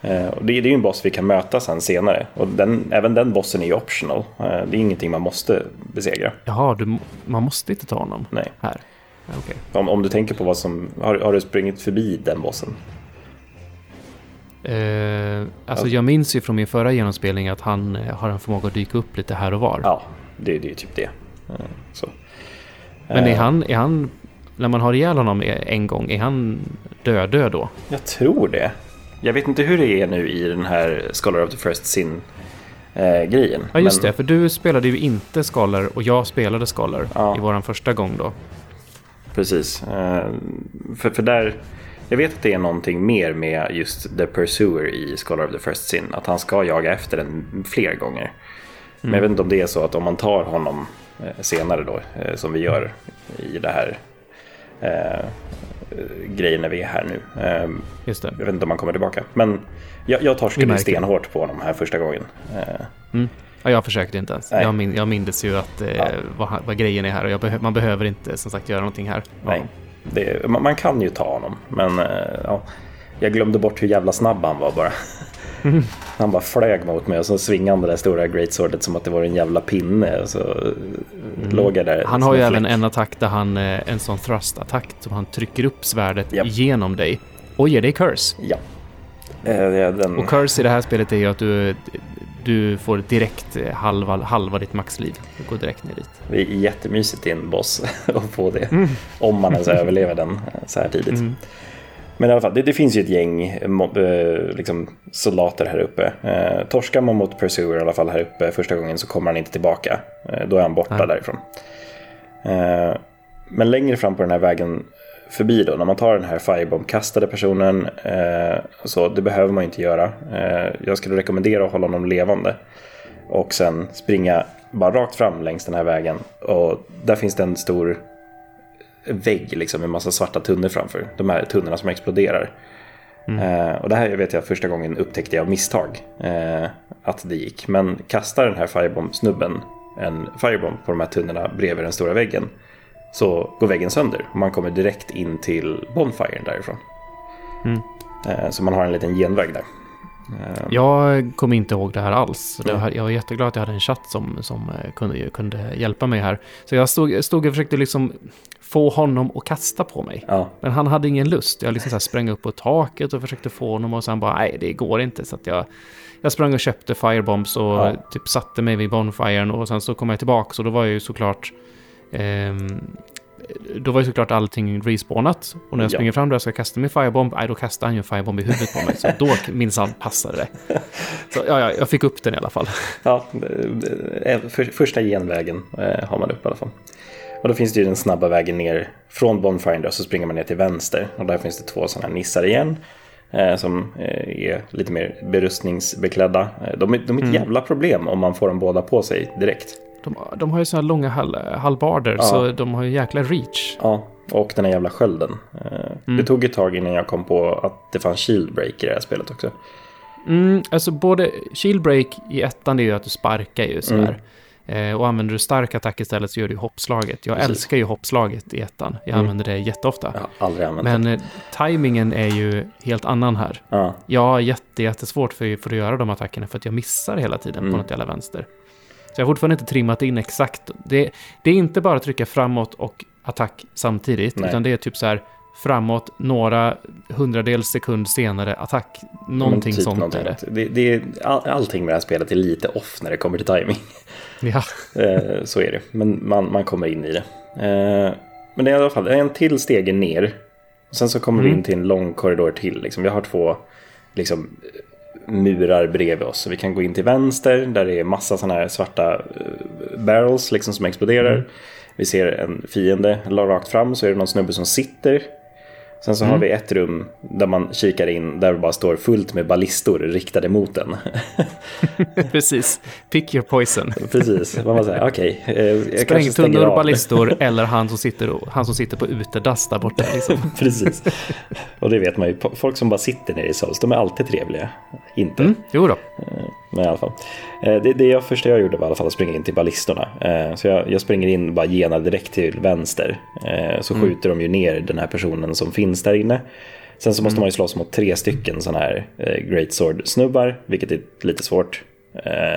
Eh, och det, är ju en boss vi kan möta sen senare. Och den, även den bossen är ju optional. Eh, det är ingenting man måste besegra. Jaha, du, man måste inte ta honom Nej. här. Okej. Om, om du tänker på vad som... Har, har du sprungit förbi den bossen? Eh, alltså Ja. jag minns ju från min förra genomspelning att han har en förmåga att dyka upp lite här och var. Ja, det, det är typ det. Så. Men är Eh, han, är han, när man har ihjäl honom en gång, är han död död då? Jag tror det. Jag vet inte hur det är nu i den här Scholar of the First Sin-grejen. Ja just det, för du spelade ju inte Scholar och jag spelade Scholar Ja. i våran första gång då. Precis. Eh, För, för där... Jag vet att det är någonting mer med just The Pursuer i Scholar of the First Sin. Att han ska jaga efter den fler gånger. Men jag vet inte om det är så att om man tar honom eh, senare då, eh, som vi gör i det här eh, grejen när vi är här nu. Eh, Just det. Jag vet inte om han kommer tillbaka. Men jag, jag torskade stenhårt på honom här första gången. Eh, Mm. Ja, jag försökte inte ens. Nej. Jag, min, jag mindes ju att, eh, Ja. vad, vad grejen är här och behö, man behöver inte som sagt göra någonting här. Nej, det, man, man kan ju ta honom. Men eh, ja, jag glömde bort hur jävla snabb han var bara. [laughs] Han bara flög mot mig och så svingade han det där stora greatswordet som att det var en jävla pinne. Och så eh, låg jag där. Mm. Han har ju en även en attack där han, eh, en sån thrust-attack som han trycker upp svärdet Japp. genom dig och ger dig curse. Ja. Eh, det är den... Och curse i det här spelet är ju att du, du får direkt eh, halva, halva ditt maxliv. Du går direkt ner dit. Det är jättemysigt i en boss [laughs] att få det. Om man ens [laughs] överlever den eh, så här tidigt. Mm. Men i alla fall, det, det finns ju ett gäng eh, liksom, soldater här uppe. Eh, torskar man mot Pursuer i alla fall här uppe första gången så kommer han inte tillbaka. Eh, då är han borta Nej. därifrån. Eh, men längre fram på den här vägen förbi då, när man tar den här firebomb-kastade personen, eh, så det behöver man inte göra. Jag skulle rekommendera att hålla honom levande. Och sen springa bara rakt fram längs den här vägen. Och där finns det en stor vägg liksom med massa svarta tunnor framför. De här tunnorna som exploderar. Eh, och det här vet jag första gången upptäckte jag av misstag eh, att det gick. Men kastar den här firebomb-snubben en firebomb på de här tunnorna bredvid den stora väggen så går väggen sönder. Man kommer direkt in till bonfiren därifrån. Mm. Eh, så man har en liten genväg där. Eh, Jag kommer inte ihåg det här alls. Det var, jag var jätteglad att jag hade en chatt som, som eh, kunde, kunde hjälpa mig här. Så jag stod, stod och försökte liksom få honom att kasta på mig. ja, Men han hade ingen lust. Jag liksom så här sprang upp på taket och försökte få honom och sen bara nej, det går inte. Så jag, jag sprang och köpte firebombs och Ja. typ satte mig vid bonfiren och sen så kom jag tillbaka och då var jag ju såklart ehm, då var ju såklart allting respawnat. Och när jag Ja. springer fram där och ska kasta min firebomb, nej då kastar han ju en firebomb i huvudet på mig. Så då [laughs] minsann passade det. Så ja, ja, jag fick upp den i alla fall. [laughs] Ja, eh, för, första genvägen eh, har man upp i alla fall. Och då finns det ju den snabba vägen ner från Bonfire och så springer man ner till vänster. Och där finns det två sådana här nissar igen. Eh, som eh, är lite mer berustningsbeklädda. Eh, de, är, de är ett jävla problem om man får dem båda på sig direkt. De, de har ju sådana långa hall, halvbarder, Ja. så de har ju jäkla reach. Ja, och den här jävla skölden. Eh, Det tog ett tag innan jag kom på att det fanns shield break i det här spelet också. Mm, alltså både shield break i ettan det är ju att du sparkar ju sådär. Eh, och använder du stark attack istället så gör du hoppslaget. Jag Precis. älskar ju hoppslaget i ettan. Jag använder det jätteofta. Jag aldrig använt. Men eh, timingen är ju helt annan här. Ja, Jag har jätte, jättesvårt för, för att göra de attackerna för att jag missar hela tiden Mm. på något jävla vänster. Så jag har fortfarande inte trimmat in exakt. Det, det är inte bara att trycka framåt och attack samtidigt, Nej. utan det är typ så här framåt, några hundradels sekund senare attack. Någonting typ sånt någonting är det. det, det är, all, allting med det här spelet är lite off när det kommer till timing. [laughs] Ja. Eh, så är det, men man, man kommer in i det. Eh, men det är i alla fall en till stege ner. Sen så kommer vi Mm. in till en lång korridor till. Liksom. Vi har två liksom, murar bredvid oss. Så vi kan gå in till vänster där det är massa sådana här svarta eh, barrels liksom, som exploderar. Mm. Vi ser en fiende rakt fram så är det någon snubbe som sitter. Sen så har Mm. vi ett rum där man kikar in där det bara står fullt med ballistor riktade mot den. [laughs] Precis. Pick your poison. Precis, man bara säger okej. eh, kanske stänger Sprängtunnor, ballistor [laughs] eller han som sitter, han som sitter på utedass där borta. Liksom. [laughs] Precis. Och det vet man ju, folk som bara sitter nere i Souls, de är alltid trevliga. Inte, Mm, jo då. Men i alla fall. Eh, Det, det jag, första jag gjorde var i alla fall att springa in till ballistorna. Eh, Så jag, jag springer in bara genar direkt till vänster. Eh, Så skjuter de ju ner den här personen som finns där inne. Sen så måste man ju slåss mot tre stycken sådana här Great Sword-snubbar, vilket är lite svårt.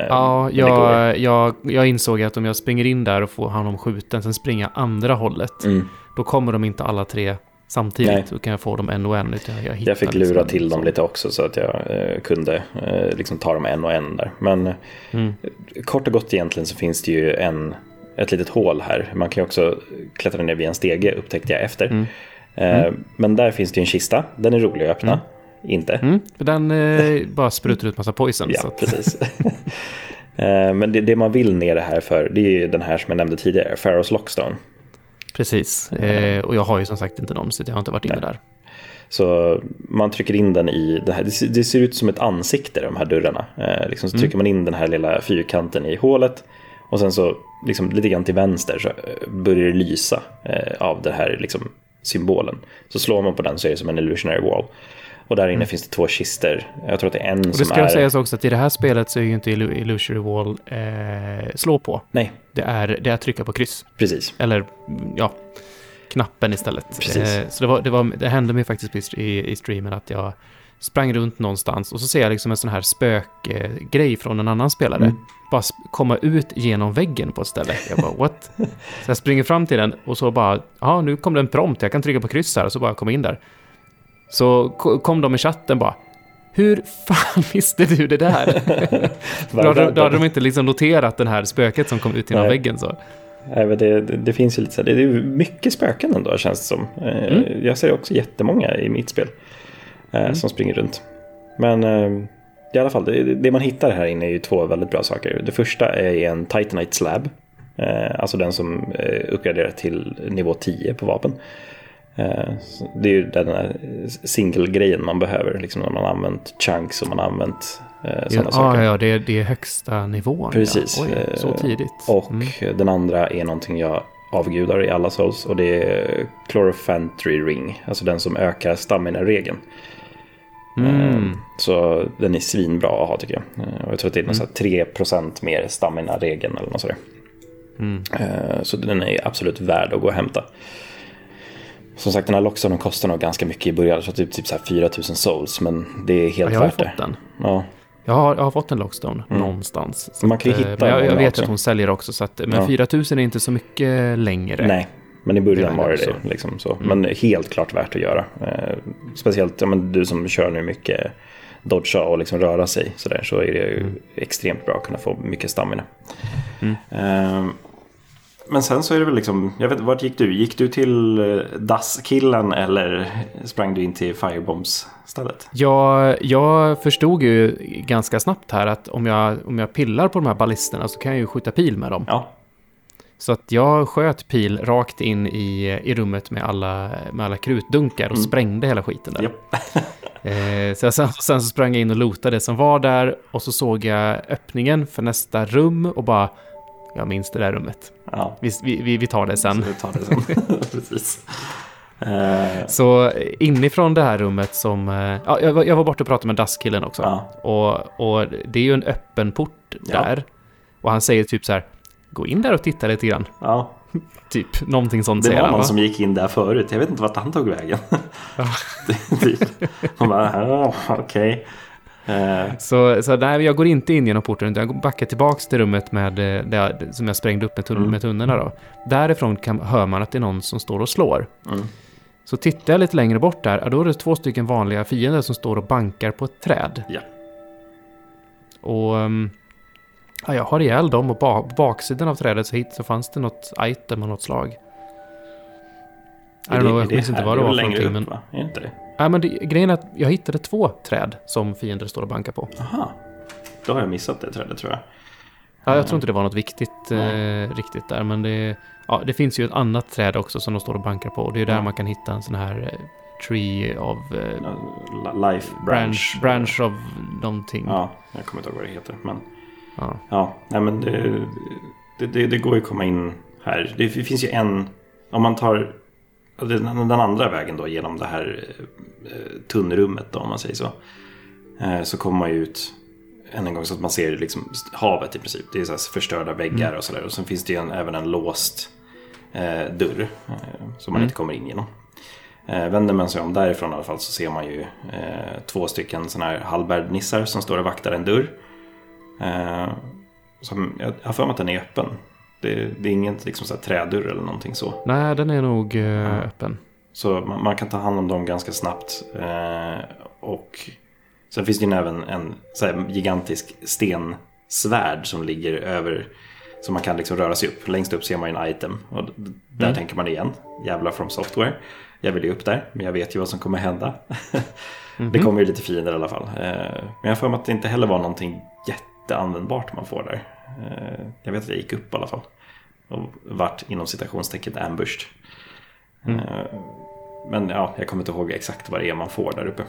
Ja, jag, jag, jag insåg att om jag springer in där och får honom skjuten, sen springer jag andra hållet, Mm. då kommer de inte alla tre samtidigt. Nej. Kan jag få dem en och en. Utan jag, Jag fick liksom lura till dem lite också så att jag eh, kunde eh, liksom ta dem en och en där. Men Mm. kort och gott egentligen så finns det ju en, ett litet hål här. Man kan ju också klättra ner via en stege upptäckte jag efter. Mm. Eh, Men där finns det ju en kista. Den är rolig att öppna. Inte. Mm, den eh, [laughs] bara sprutar ut massa poison. Ja, att, precis. [laughs] Eh, Men det, det man vill ner det här för det är ju den här som jag nämnde tidigare, Pharaohs Lockstone. Precis. Eh, och jag har ju som sagt inte någon, så jag har inte varit inne där. Så man trycker in den i, det, här, det ser- ut som ett ansikte de här dörrarna. Eh, liksom så trycker man in den här lilla fyrkanten i hålet. Och sen så liksom lite grann till vänster så eh, börjar det lysa eh, av den här liksom, symbolen. Så slår man på den så är det som en illusionary wall. Och där inne finns det två kister. Jag tror att det är en Och det som ska är... sägas också att i det här spelet så är ju inte Illu- Illusory Wall eh, slå på. Nej, Det är, det är att trycka på kryss. precis. Eller, mm, ja, knappen istället. Precis. Eh, så det, var, det, var, det hände mig faktiskt i, i streamen att jag sprang runt någonstans och så ser jag liksom en sån här spökgrej från en annan spelare. Mm. Bara komma ut genom väggen på ett ställe. Jag bara, what? [laughs] Så jag springer fram till den och så bara, ja, nu kom det en prompt, jag kan trycka på kryss här och så bara komma in där. Så ko- kom de i chatten bara, hur fan [laughs] visste du det där? då, [laughs] hade, då hade de inte liksom noterat den här spöket som kom ut genom väggen så. Nej, men det, det, det finns ju lite så här, det är mycket spöken ändå känns det som. Eh, Mm. Jag ser också jättemånga i mitt spel eh, som springer runt. Men eh, i alla fall, det, det man hittar här inne är ju två väldigt bra saker. Det första är en Titanite Slab. Alltså den som uppgraderar till nivå 10 på vapen. Eh, det är ju den här single-grejen man behöver, liksom när man har använt chunks och man har använt eh, sådana ja, saker. ja det, är, det är högsta nivån. Precis. Ja. Oj, så Eh, tidigt. Och Mm. den andra är någonting jag avgudar i alla souls och det är Chlorophantery Ring. Alltså den som ökar stamina-regeln. Mm. Så den är svinbra att ha tycker jag. Eh, Och jag tror att det är Mm. något så här 3% mer stamina-regeln eller något sådär. Mm. Eh, Så den är absolut värd att gå och hämta. Som sagt, den här Lockstonen kostar nog ganska mycket i början. Så typ, typ så här 4000 souls, men det är Ja, helt jag har ju värt det. fått den. Ja, Jag har, jag har fått en Lockstone någonstans. Mm. Man kan ju att, eh, hitta men jag, jag vet också. att hon säljer också, så att, men Ja. 4000 är inte så mycket längre. Nej, men i början var det det. Liksom så. Men helt klart värt att göra. Eh, speciellt ja, men du som kör nu mycket dodga och liksom röra sig så, där, så är det ju extremt bra att kunna få mycket stamina. Mm. Eh, men sen så är det väl liksom, jag vet vart gick du? Gick du till eh, dasskillen eller sprang du in till Firebombs-stället? Jag, jag förstod ju ganska snabbt här att om jag, om jag pillar på de här ballisterna så kan jag ju skjuta pil med dem. Ja, Så att jag sköt pil rakt in i, i rummet med alla, med alla krutdunkar och sprängde hela skiten där. japp. [laughs] Eh, så jag, sen, sen så sprang jag in och lootade det som var där och så såg jag öppningen för nästa rum och bara, jag minns det där rummet. ja. Vi, vi, vi- tar det sen. Så vi tar det sen. [laughs] [laughs] Precis. Eh, Så inifrån det här rummet som... eh, Ja, jag, var- jag var borta och pratade med dasskillen också. Ja. Och, och det är ju en öppen port Ja. där. Och han säger typ så här, gå in där och titta lite grann. ja, [laughs] Typ, någonting sånt det var han. någon va? som gick in där förut. Jag vet inte vart han tog vägen. typ. Man bara, "Ja, okej. Eh, Så, så nej, jag går inte in genom porten, utan jag backar tillbaks till rummet med, eh, där, som jag sprängde upp med, tun- Mm. med tunnorna då. Därifrån kan, hör man att det är någon som står och slår. Mm. Så tittar jag lite längre bort där, då är det två stycken vanliga fiender som står och bankar på ett träd. Ja. Och ehm, ja, jag har ihjäl dem och på baksidan av trädet så, hit, så fanns det något item av något slag. Är don't know, jag minns inte vad det var för någonting. upp, Men, va? Är det inte det? Nej, men det, grejen är att jag hittade två träd som fiender står och bankar på. Aha. Då har jag missat det trädet tror jag. Ja, jag tror inte det var något viktigt eh, riktigt där, men det, ja, det finns ju ett annat träd också som de står och bankar på. Det är där Ja. man kan hitta en sån här eh, tree of... Eh, Ja, Life branch. branch, branch of någonting. Ja, jag kommer inte ihåg vad det heter. Men Ja. ja, nej, men det, det, det, det går ju att komma in här. Det finns ju en, om man tar den, den andra vägen då genom det här eh, tunnrummet då om man säger så. Eh, så kommer man ju ut än en gång så att man ser liksom havet i princip. Det är så förstörda väggar och sådär. Och sen finns det ju en, även en låst eh, dörr eh, som man Mm. inte kommer in genom. Eh, vänder man sig om därifrån i alla fall så ser man ju eh, två stycken sådana här halvbärdnissar som står och vaktar en dörr. Eh, som, jag jag har för mig att den är öppen. Det, det är ingen liksom, så här, trädörr eller någonting så. Nej, den är nog eh, öppen. Så man, man kan ta hand om dem ganska snabbt. Eh, och sen finns det ju även en så här, gigantisk stensvärd som ligger över. Så man kan liksom röra sig upp. Längst upp ser man en item. Och där Mm. tänker man igen. Jävlar from software. Jag vill ju upp där. Men jag vet ju vad som kommer hända. [laughs] Det kommer ju lite fiender i alla fall. Eh, men jag har för mig att det inte heller var någonting jätteanvändbart man får där. Eh, jag vet att jag gick upp i alla fall. Och vart inom citationstecken ambushed. Mm. Eh, Men ja, jag kommer inte ihåg exakt vad det är man får där uppe.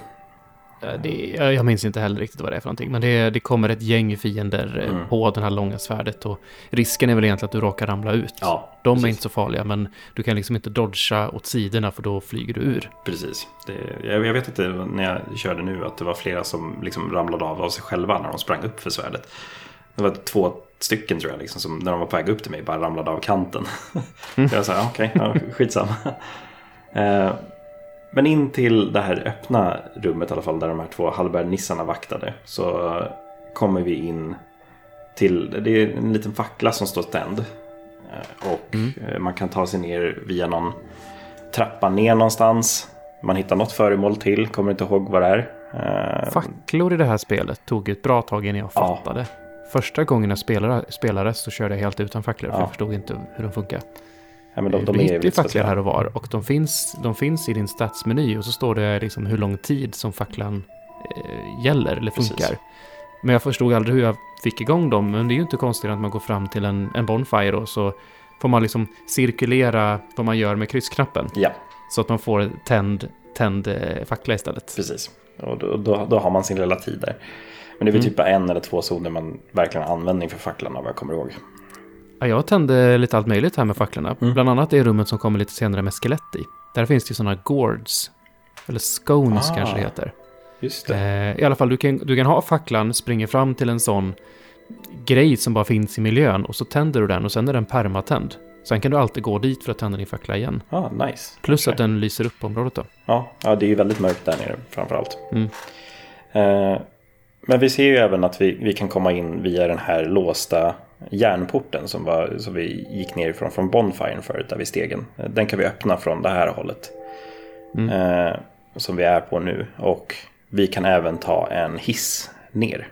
Eh, Det, jag minns inte heller riktigt vad det är för någonting, men det, det kommer ett gäng fiender eh, Mm. på det här långa svärdet och risken är väl egentligen att du råkar ramla ut. Ja, De är precis. inte så farliga, men du kan liksom inte dodga åt sidorna för då flyger du ur. Precis. Det, jag, jag vet var- när jag körde nu att det var flera som liksom ramlade av av sig själva när de sprang upp för svärdet. Det var två stycken tror jag, liksom, som när de var på väg upp till mig bara ramlade av kanten. [laughs] jag sa, okej, ja, skitsamma. Eh, Men in till det här öppna rummet i alla fall, där de här två halvbärdnissarna vaktade, så kommer vi in till, det är en liten fackla som står tänd. Eh, Och eh, man kan ta sig ner via någon trappa ner någonstans. Man hittar något föremål till, kommer inte ihåg vad det är. Facklor i det här spelet tog ett bra tag innan jag Ja. Första gången jag spelade, så körde jag helt utan facklor, för Ja. jag förstod inte hur de funkar. ja, men de, de är hittar ju facklor här och var och de finns, de finns i din statsmeny och så står det liksom hur lång tid som facklan eh, gäller eller Precis. funkar. Men jag förstod aldrig hur jag fick igång dem, men det är ju inte konstigt att man går fram till en, en bonfire och så får man liksom cirkulera vad man gör med kryssknappen Ja, så att man får tänd, tänd eh, fackla istället. precis. Och då, då, då har man sin lilla tid där. Men det är väl Mm. typ bara en eller två zoner man verkligen har användning för facklan av vad jag kommer ihåg. Ja, jag tände lite allt möjligt här med facklorna. Mm. Bland annat det rummet som kommer lite senare med skelett i. Där finns det ju sådana gourds. Eller scones Ah. kanske det heter. Just det. Eh, I alla fall, du kan, du kan ha facklan, springa fram till en sån grej som bara finns i miljön och så tänder du den och sen är den permatänd. Sen kan du alltid gå dit för att tända din fackla igen. Ah, nice. Plus Okej. att den lyser upp området då. Ja, ja, det är ju väldigt mörkt där nere framförallt. Mm. Eh, men vi ser ju även att vi, vi kan komma in via den här låsta järnporten som, var, som vi gick ner ifrån från Bonfiren förut, där vid stegen. Den kan vi öppna från det här hållet. Mm. Eh, som vi är på nu. Och vi kan även ta en hiss ner.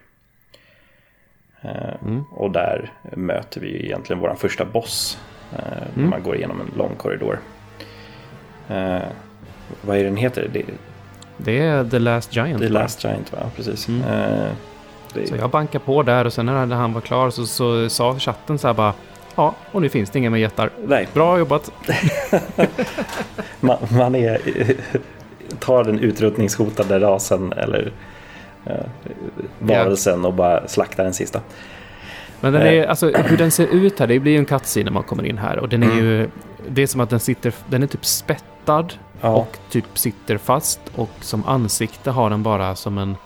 Eh, Mm. Och där möter vi egentligen vår första boss Eh, Mm. Man går igenom en lång korridor. Eh, vad är den heter? Det, Det är The Last Giant. The va? Last Giant va? Precis. Mm. Eh, det, Så jag bankade på där och sen när han var klar så, så sa chatten så här bara Ja, och nu finns det inga mer jättar. Nej, Bra jobbat! [laughs] man, man är, tar den utrotningshotade rasen eller eh, varelsen och bara slaktar den sista. Men den Eh. är, alltså hur den ser ut här, det blir ju en cutscene när man kommer in här och den är Mm. ju... Det är som att den sitter, den är typ spettad Ja, och typ sitter fast och som ansikte har den bara som en...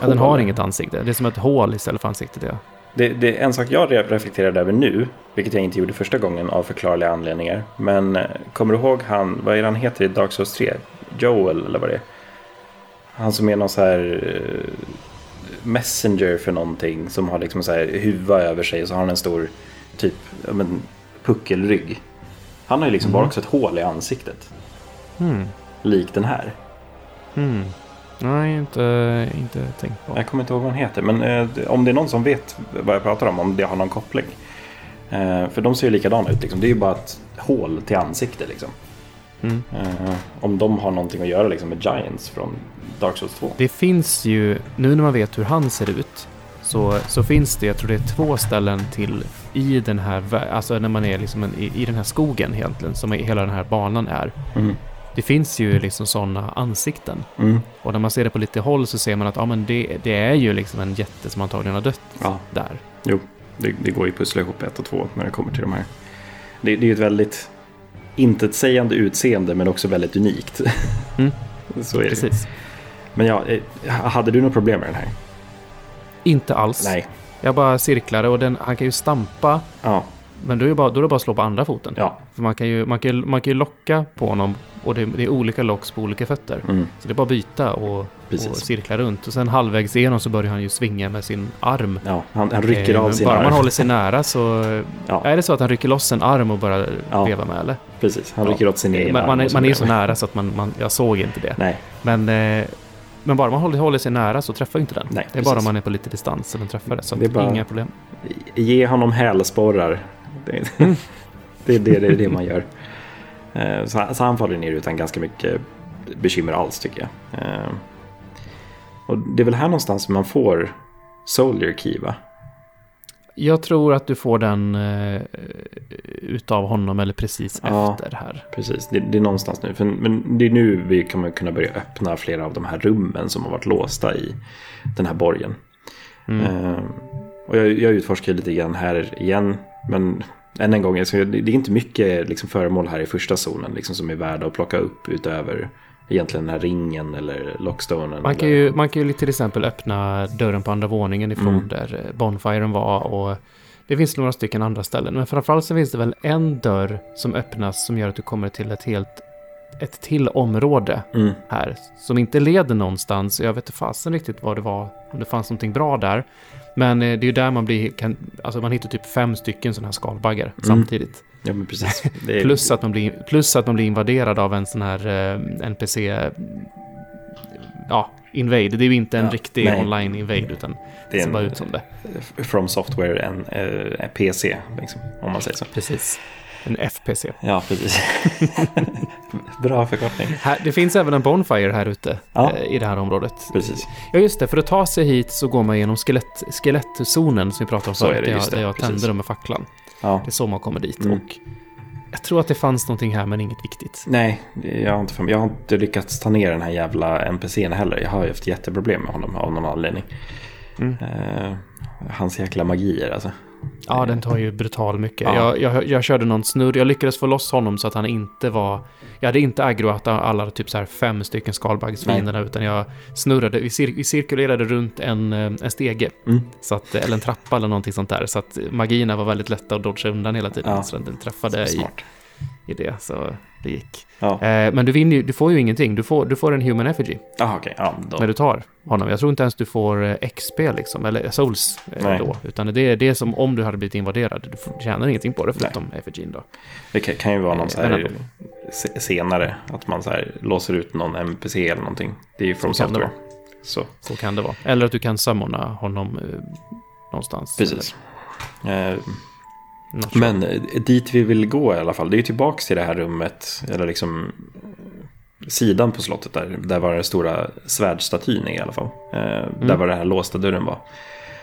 Ja, den har inget ansikte. Det är som ett hål istället för ansiktet, ja. Det, det är en sak jag re- reflekterade över nu, vilket jag inte gjorde första gången av förklarliga anledningar. Men eh, kommer du ihåg han, vad är han heter i Dark Souls 3? Joel eller vad det är? Han som är någon så här eh, messenger för någonting som har liksom så här huva över sig och så har han en stor typ men, puckelrygg. Han har ju liksom bara också ett hål i ansiktet, Hmm. likt den här. Hmm. Nej, inte, inte tänkt på. Jag kommer inte ihåg vad han heter, men eh, om det är någon som vet vad jag pratar om, om det har någon koppling. Eh, för de ser ju likadana ut, liksom. det är ju bara ett hål till ansikte. Liksom. Mm. Eh, om de har någonting att göra liksom, med Giants från Dark Souls 2. Det finns ju, nu när man vet hur han ser ut, så, så finns det, jag tror det är två ställen till i den här, alltså när man är liksom en, i, i den här skogen egentligen, som hela den här banan är. Mm. Det finns ju liksom sådana ansikten. Mm. Och när man ser det på lite håll så ser man att ja, men det, det är ju liksom en jätte som antagligen har dött Ja, där. det, det går ju pussla ihop ett och två när det kommer till de här. Det, det är ju ett väldigt intetsägande utseende men också väldigt unikt. Mm. [laughs] Så är det. Precis. Men ja, eh, hade du något problem med den här? Inte alls. Nej. Jag bara cirklade och den, han kan ju stampa, Ja, men då är det bara, då är det bara att slå på andra foten. ja. För man kan ju, man kan, man kan ju locka på honom och det, det är olika locks på olika fötter. Mm. Så det är bara att byta och, och cirkla runt. Och sen halvvägs igenom så börjar han ju svinga med sin arm. ja han, han rycker Eh, av sin Bara arm. man håller sig nära så... Ja. Är det så att han rycker loss en arm och börjar Ja. veva med eller? Precis, han Ja. rycker åt sin egen Man, arm man, är, man är så nära så att man, man... Jag såg inte det. Nej, Men, eh, men bara man håller, håller sig nära så träffar inte den. Nej, det är bara precis. om man är på lite distans så den träffar det. Så Det är bara- inga problem. ge honom hälsporrar. Det, Mm. [laughs] det, är det, det är det man gör. Eh, Så, så han faller ner utan ganska mycket bekymmer alls tycker jag. Eh, Och det är väl här någonstans man får Soldier Key va? Jag tror att du får den eh, utav honom eller precis Ja. efter här. Precis, det, det är någonstans nu. För, men det är nu vi kommer kunna börja öppna flera av de här rummen som har varit låsta i den här borgen. Mm. Eh, och jag, jag utforskar lite grann här igen. Men än en gång, det, är inte mycket liksom, föremål här i första zonen liksom, som är värda att plocka upp utöver egentligen den här ringen eller lockstonen. Man kan, eller... ju, man kan ju till exempel öppna dörren på andra våningen ifrån Mm. där eh, Bonfiren var och det finns några stycken andra ställen. Men framförallt så finns det väl en dörr som öppnas som gör att du kommer till ett helt ett till område Mm, här som inte leder någonstans. Jag vet inte fasen riktigt vad det var, om det fanns någonting bra där. Men eh, det är ju där man blir, kan, alltså man hittar typ fem stycken sådana här skalbaggar samtidigt. ja, men precis. Är, Plus att, man blir, plus att man blir invaderad av en sån här eh, NPC... Ja, invade. Det är ju inte en Ja, riktig nej. online invade utan det ser bara en ut som det. From Software, en eh, PC, liksom, om man säger så. Precis. En FPC. Ja, precis. [laughs] Bra förkortning. Här, det finns även en Bonfire här ute Ja. eh, i det här området. Precis. Ja, just det. För att ta sig hit så går man genom skelett, skelettzonen som vi pratade om Så är förut. det, där just jag, det, där jag tände dem med facklan. Ja. Det är så man kommer dit. Mm. Och jag tror att det fanns någonting här, men inget viktigt. Nej, jag har, inte, för- jag har inte lyckats ta ner den här jävla NPCn heller. Jag har ju haft jätteproblem med honom av någon anledning. Mm. Eh, hans jäkla magier alltså. Ja, den tar ju brutal mycket. Ja. Jag, jag, jag körde någon snurr, jag lyckades få loss honom så att han inte var... Jag hade inte aggroat alla typ så här fem stycken skalbaggsfienderna utan jag snurrade, vi, cir vi cirkulerade runt en, eh, en stege. Mm. Så att, eller en trappa eller någonting sånt där. Så att magierna var väldigt lätta att dodga undan hela tiden. Ja. Så den träffade i, Smart. I det, så det gick. Ja, Eh, men du, vinner, ju- du får ju ingenting, du får, du får en human effigy ah, okej. Ja, då. när du tar honom. Jag tror inte ens du får eh, XP liksom, eller souls eh, Nej. då. Utan det är det som om du hade blivit invaderad. Du tjänar ingenting på det förutom effigin då. Det kan, kan ju vara någon Eh, så här se- senare. Att man så här låser ut någon NPC eller någonting. Det är ju det Software. Så, Så kan det vara. Eller att du kan summona honom eh, någonstans. precis. Eh, sure. Men eh, dit vi vill gå i alla fall, det är ju tillbaks till det här rummet, eller liksom sidan på slottet där, där var den stora svärdstatyn i alla fall. Eh, Där var den här låsta dörren var.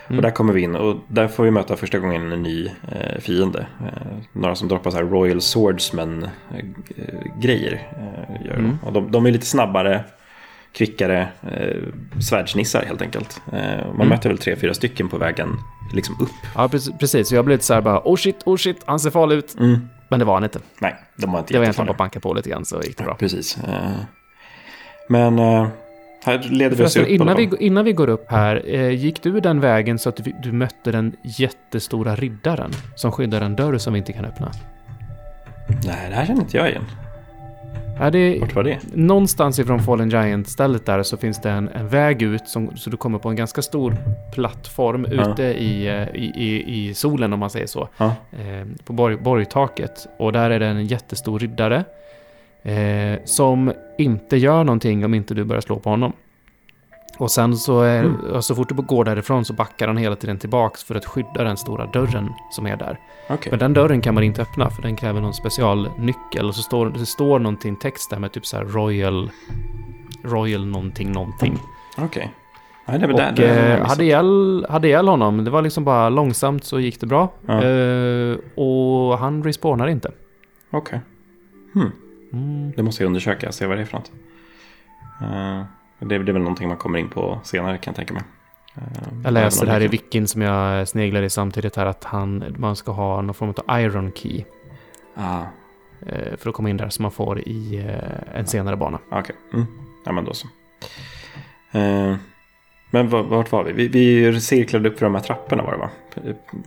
Och där kommer vi in och där får vi möta första gången en ny eh, fiende. Eh, några som droppar så här Royal Swordsman-grejer. Eh, gör de. Och de, de är lite snabbare, kvickare, eh, svärdsnissar helt enkelt. Eh, man möter väl tre, fyra stycken på vägen liksom upp. Ja, precis. Så jag blev lite så här bara, oh shit, oh shit, han ser farlig ut. Men det var han inte. Nej, de var inte Det var egentligen bara att banka på lite grann så gick det bra. Precis. Eh, Men eh, här leder vi oss upp. innan vi, innan vi går upp här, eh, gick du den vägen så att du, du mötte den jättestora riddaren som skyddar en dörr som vi inte kan öppna? Nej, det här känner inte jag igen. Är det, Vart var det? någonstans ifrån Fallen Giant-stället där så finns det en, en väg ut som, så du kommer på en ganska stor plattform Ja. ute i, eh, i, i, i solen om man säger så. Ja. Eh, på borg, borgtaket. Och där är det en jättestor riddare. Eh, som inte gör någonting om inte du börjar slå på honom. Och sen så, är, Mm. så fort du går därifrån så backar han hela tiden tillbaks för att skydda den stora dörren som är där. Okej. Men den dörren kan man inte öppna för den kräver någon specialnyckel. Och så står det står någonting text där med typ så här Royal... Royal någonting någonting. Okej. Det var Och där. eh, hade, ihjäl, hade ihjäl honom. Det var liksom bara långsamt så gick det bra. Ja. Eh, och han respawnar inte. Okej. Hmm. Mm. Det måste jag undersöka, se vad det är för något. Eh, det, det är väl någonting man kommer in på senare kan jag tänka mig. Eh, Jag läser här i wikin som jag sneglar i samtidigt här att han, man ska ha någon form av iron key. Ah, eh, För att komma in där som man får i eh, en senare bana. okej. Mm. Ja, men då så. Eh, men va- vart var vi? vi? Vi cirklade upp för de här trapporna var det va?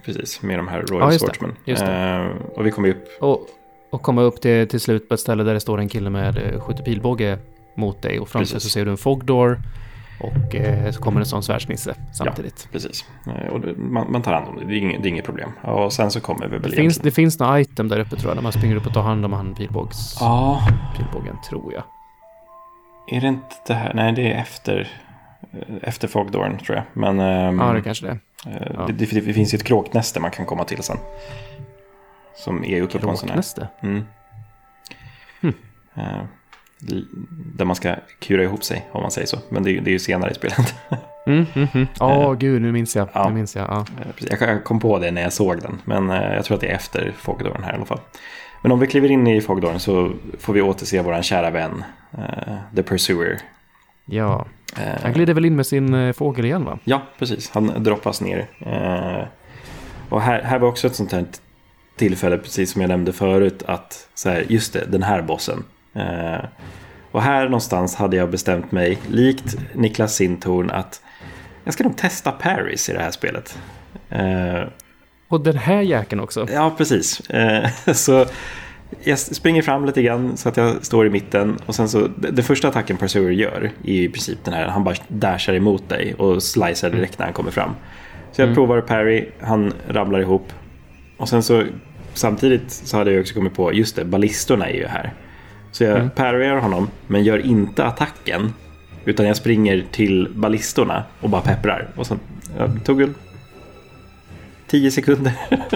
Precis, med de här Royal Ja. Swordsmen. Eh, och vi kom upp. Och, och komma upp till, till slut på ett ställe där det står en kille med skjuter pilbåge mot dig. Och framför så ser du en fogdor. Och eh, så kommer en sån svärdsnisse samtidigt. Precis. Eh, och det, man, man tar hand om det, det är inget, det är inget problem. Och sen så kommer vi väl Det, finns, det finns några item där uppe tror jag. Där man springer upp och tar hand om han pilbågs, Ja, pilbågen, tror jag. är det inte det här? Nej, det är efter, eh, efter Fogdorn tror jag. Men ehm, Ja, det kanske det är. eh, ja. det, det, det finns ju ett kråknäste man kan komma till sen. Som är uppe på en sån här. Kråknäste. Mm. Hmm. Där man ska kura ihop sig, om man säger så. Men det, är ju- det är ju senare i spelet. [laughs] Mm, mm, mm. Åh, gud, nu minns jag. Ja. Nu minns jag. Ja. Eh, jag, kom på det när jag såg den, men eh, jag tror att det är efter Fogdorn här i alla fall. Men om vi kliver in i Fogdorn så får vi återse våran kära vän, The Pursuer. ja. Han glider väl in med sin fågel igen va? Ja, precis. Han droppas ner. Och här, här var också ett sånt här tillfälle, precis som jag nämnde förut, att så här, just det, den här bossen. Eh, och här någonstans hade jag bestämt mig, likt Niklas Sintorn, att jag ska nog testa Paris i det här spelet. Eh, Och den här jäkeln också. ja, precis. Eh, [laughs] så jag springer fram lite grann så att jag står i mitten. Och sen så, den första attacken Pursuer gör är i princip den här, han bara dashar emot dig och slicear direkt när han kommer fram. Så jag provar parry, han ramlar ihop. Och sen så samtidigt så hade jag också kommit på, just det, ballistorna är ju här. Så jag parryar honom, men gör inte attacken. Utan jag springer till ballistorna och bara pepprar. Och sen, jag tog väl 10 sekunder. [laughs]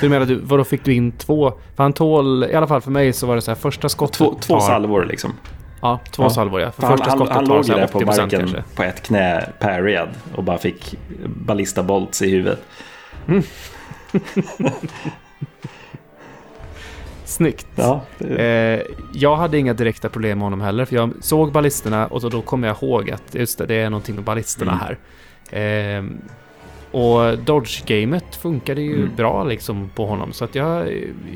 Du [laughs] menar, du, vadå fick du in två? För han tål, i alla fall för mig så var det så här första skottet Två, två tar, salvor liksom. Ja, två Ja. salvor ja. För Han, första han, skottet han tar låg där på 80% marken kanske. på ett knä parriad och bara fick ballista bolts i huvudet. [laughs] Snyggt. Ja, Eh, jag hade inga direkta problem med honom heller, för jag såg ballisterna och så då kom jag ihåg att just det, det är någonting med ballisterna Mm. här. Eh, och dodge-gamet funkade ju Mm. bra liksom på honom, så att jag,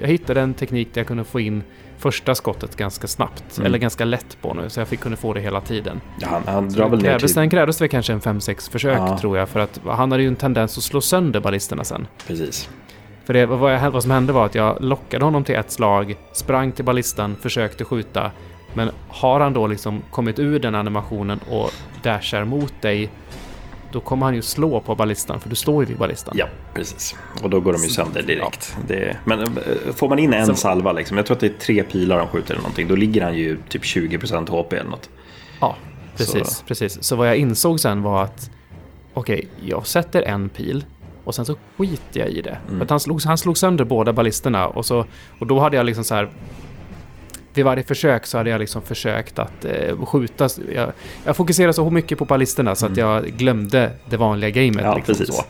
jag hittade en teknik där jag kunde få in första skottet ganska snabbt, Mm. eller ganska lätt på nu, så jag fick kunna få det hela tiden. ja, han, han drar väl ner till... sen krävdes det kanske en 5-6 försök Ja. tror jag, för att han hade ju en tendens att slå sönder ballisterna sen. Precis. För det, vad, jag, vad som hände var att jag lockade honom till ett slag, sprang till ballistan, försökte skjuta. Men har han då liksom kommit ur den animationen och dashar mot dig, då kommer han ju slå på ballistan, för du står ju vid ballistan. Ja, precis. Och då går de ju sönder direkt. Det, men eh, får man in en Så- salva, liksom, jag tror att det är tre pilar de skjuter eller någonting, då ligger han ju typ 20% HP eller något. Ja, precis, Så- precis. Så vad jag insåg sen var att okej, jag sätter en pil Och sen så skiter jag i det. För att han, slog, han slog sönder båda ballisterna och, så, och då hade jag liksom så här... Vid varje försök så hade jag liksom försökt att eh, skjuta. Jag, jag fokuserade så mycket på ballisterna så att jag glömde det vanliga gamet. Ja, liksom precis. så.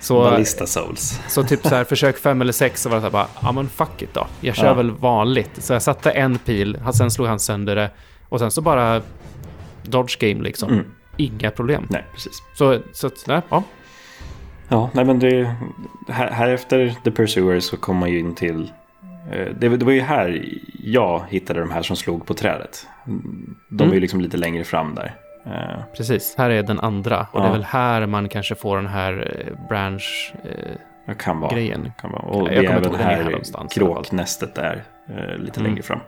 Så, Ballista Souls. så typ så här, [laughs] försök fem eller sex så var det så här bara, ja men fuck it då. Jag kör Ja. väl vanligt. Så jag satte en pil, sen slog han sönder det. Och sen så bara dodge game liksom. Mm. Inga problem. Nej, precis. Så, så att, nej, ja. Ja, nej men det... Här, här efter The Pursuer så kom man ju in till... eh, Det, var ju här jag hittade de här som slog på trädet. De är Mm. ju liksom lite längre fram där. Eh, Precis. Här är den andra. Och det är väl här man kanske får den här eh, branch... Eh, kan vara. Grejen. Kan vara. Och Jag det är även är här här kråknästet där. eh, Lite Mm. längre fram.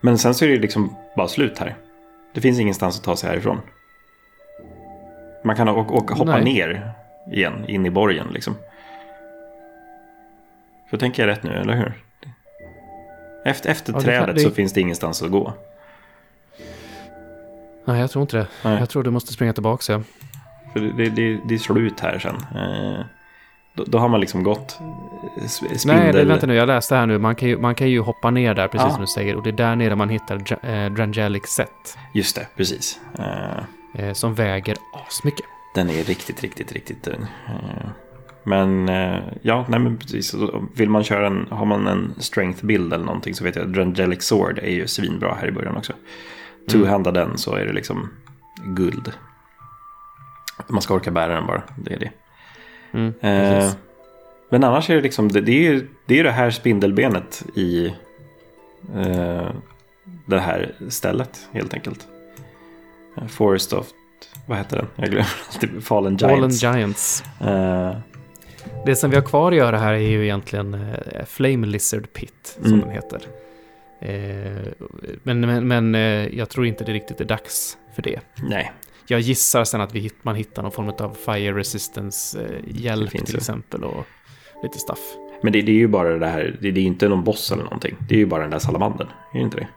Men sen så är det liksom bara slut här. Det finns ingenstans att ta sig härifrån. Man kan åka, åka, hoppa Nej. ner igen, in i borgen liksom. För tänker jag rätt nu, eller hur? Efter, efter Ja, trädet det- så finns det ingenstans att gå. nej, jag tror inte det. Nej. Jag tror du måste springa tillbaka. Ja. För det, det, det, är slut här sen. Eh, då, då har man liksom gått eh, spindel... Nej, det, vänta nu. Jag läste här nu. Man kan ju, man kan ju hoppa ner där, precis Ja. som du säger. Och det är där nere man hittar eh, Drangelic Set. Just det, precis. Eh, Eh, som väger asmycket. Den är riktigt, riktigt, riktigt tung. Eh, Men eh, ja, nej men precis. Vill man köra en, har man en strength-bild eller någonting så vet jag att Drangelic Sword är ju svinbra här i början också. Two-handa den så är det liksom guld. Man ska orka bära den bara, det är det. Mm, Eh, men annars är det liksom, det, det är ju det, är det här spindelbenet i eh, det här stället helt enkelt. Eh, Forest of, vad heter den? Jag glömmer [laughs] alltid, Fallen Fallen Giants. Giants. Eh, Det som vi har kvar att göra här är ju egentligen eh, Flame Lizard Pit, som Mm. den heter. Eh, men men, men jag tror inte det riktigt är dags för det. nej, Jag gissar sen att vi, man hittar någon form av Fire Resistance-hjälp Det till ju. exempel och lite stuff. men det, det är ju bara det här, det, det är ju inte någon boss eller någonting. Det är ju bara den där salamandern, är det inte det?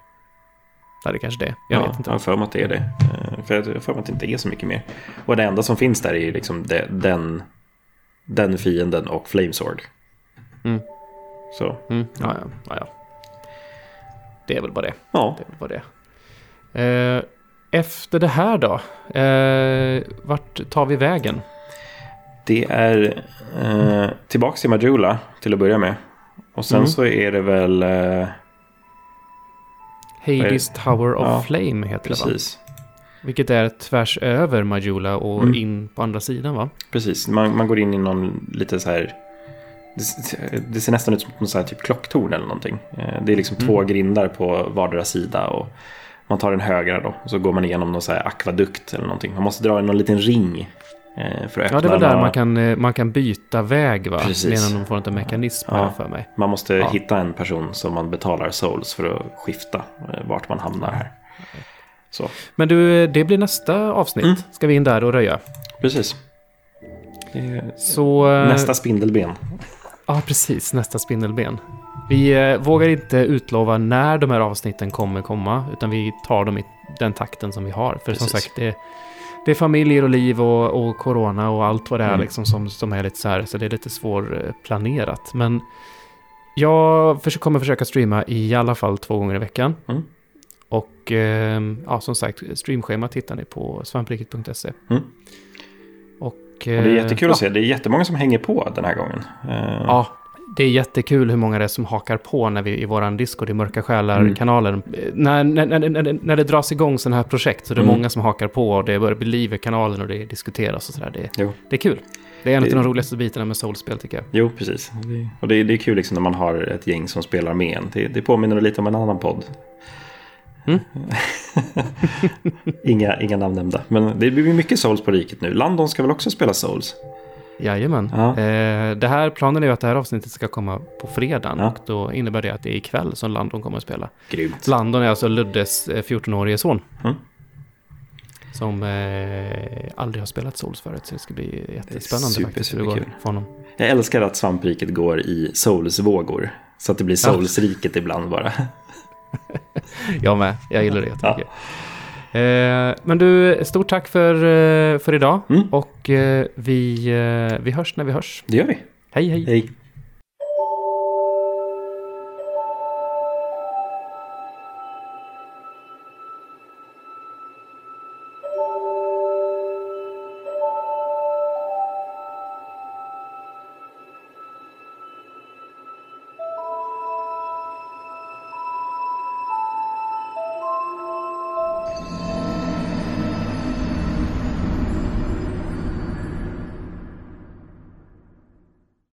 Det är kanske det. Jag ja, vet inte. Jag för mig att det är det. Eh, För jag för mig att det inte är så mycket mer. Och det enda som finns där är ju liksom det, den, den fienden och Flamesword. Mm. Så, Mm, ja, ja, ja, ja. Det är väl bara det. ja. Det är väl bara det. Eh, efter det här då? Eh, vart tar vi vägen? Det är eh, tillbaks till Majula till att börja med. Och sen Mm. så är det väl... Eh, Hades Tower of Ja, Flame heter det va? precis. Vilket är tvärs över Majula och Mm. in på andra sidan va? Precis, man, man går in i någon lite så här... Det, det ser nästan ut som någon så här typ klocktorn eller någonting. Eh, Det är liksom Mm. två grindar på vardera sida. Och man tar den högra då. Och så går man igenom någon så här akvadukt eller någonting. Man måste dra en någon liten ring. Eh, För att öppna Ja, det är väl där man kan, eh, man kan byta väg va? Precis. Med någon form av mekanism Ja. för mig. Man måste Ja. hitta en person som man betalar souls för att skifta eh, vart man hamnar här. Så, Men du, det blir nästa avsnitt. Mm. Ska vi in där och röja. precis. Så... Nästa spindelben. Ja, precis. Nästa spindelben. Vi vågar inte utlova när de här avsnitten kommer komma, utan vi tar dem i den takten som vi har. För som Precis. sagt, det, det är familjer och liv och, och corona och allt vad det är Mm. liksom som, som är lite så här, så det är lite svårplanerat. Men jag kommer försöka streama i alla fall två gånger i veckan. Mm. Och eh, ja, som sagt, streamschemat hittar ni på svampriket.se. Mm. Och, Och det är jättekul ja. att se. Det är jättemånga som hänger på den här gången. Eh, Ja, det är jättekul hur många det är som hakar på när vi i våran Discord i Mörka Själar-kanalen. När, när, när, när, när det dras igång sådana här projekt så är det Mm. många som hakar på och det börjar bli liv i kanalen och det diskuteras och sådär. Det, Jo. det är kul. Det är en av Det- de roligaste bitarna med soulspel tycker jag. Jo, precis. Och det är, det är kul liksom när man har ett gäng som spelar med en. Det, det påminner lite om en annan podd. Mm. [laughs] inga, inga namn nämnda. Men det blir mycket Souls på riket nu. Landon ska väl också spela Souls? Jajamän. Ja. Eh, det här, planen är ju att det här avsnittet ska komma på fredagen Ja. och då innebär det att det är ikväll som Landon kommer att spela. Grymt. Landon är alltså Luddes eh, 14-årige son. Mm. Som eh, aldrig har spelat Souls förut, så det ska bli jättespännande super, faktiskt hur det går för honom. Jag älskar att svampriket går i Souls-vågor. Så att det blir Ja. Souls-riket ibland bara. [laughs] Jag med, jag gillar det jättemycket. Eh, men du, stort tack för, eh, för idag. Mm. Och eh, vi, eh, vi hörs när vi hörs. Det gör vi. Hej, hej. Hej.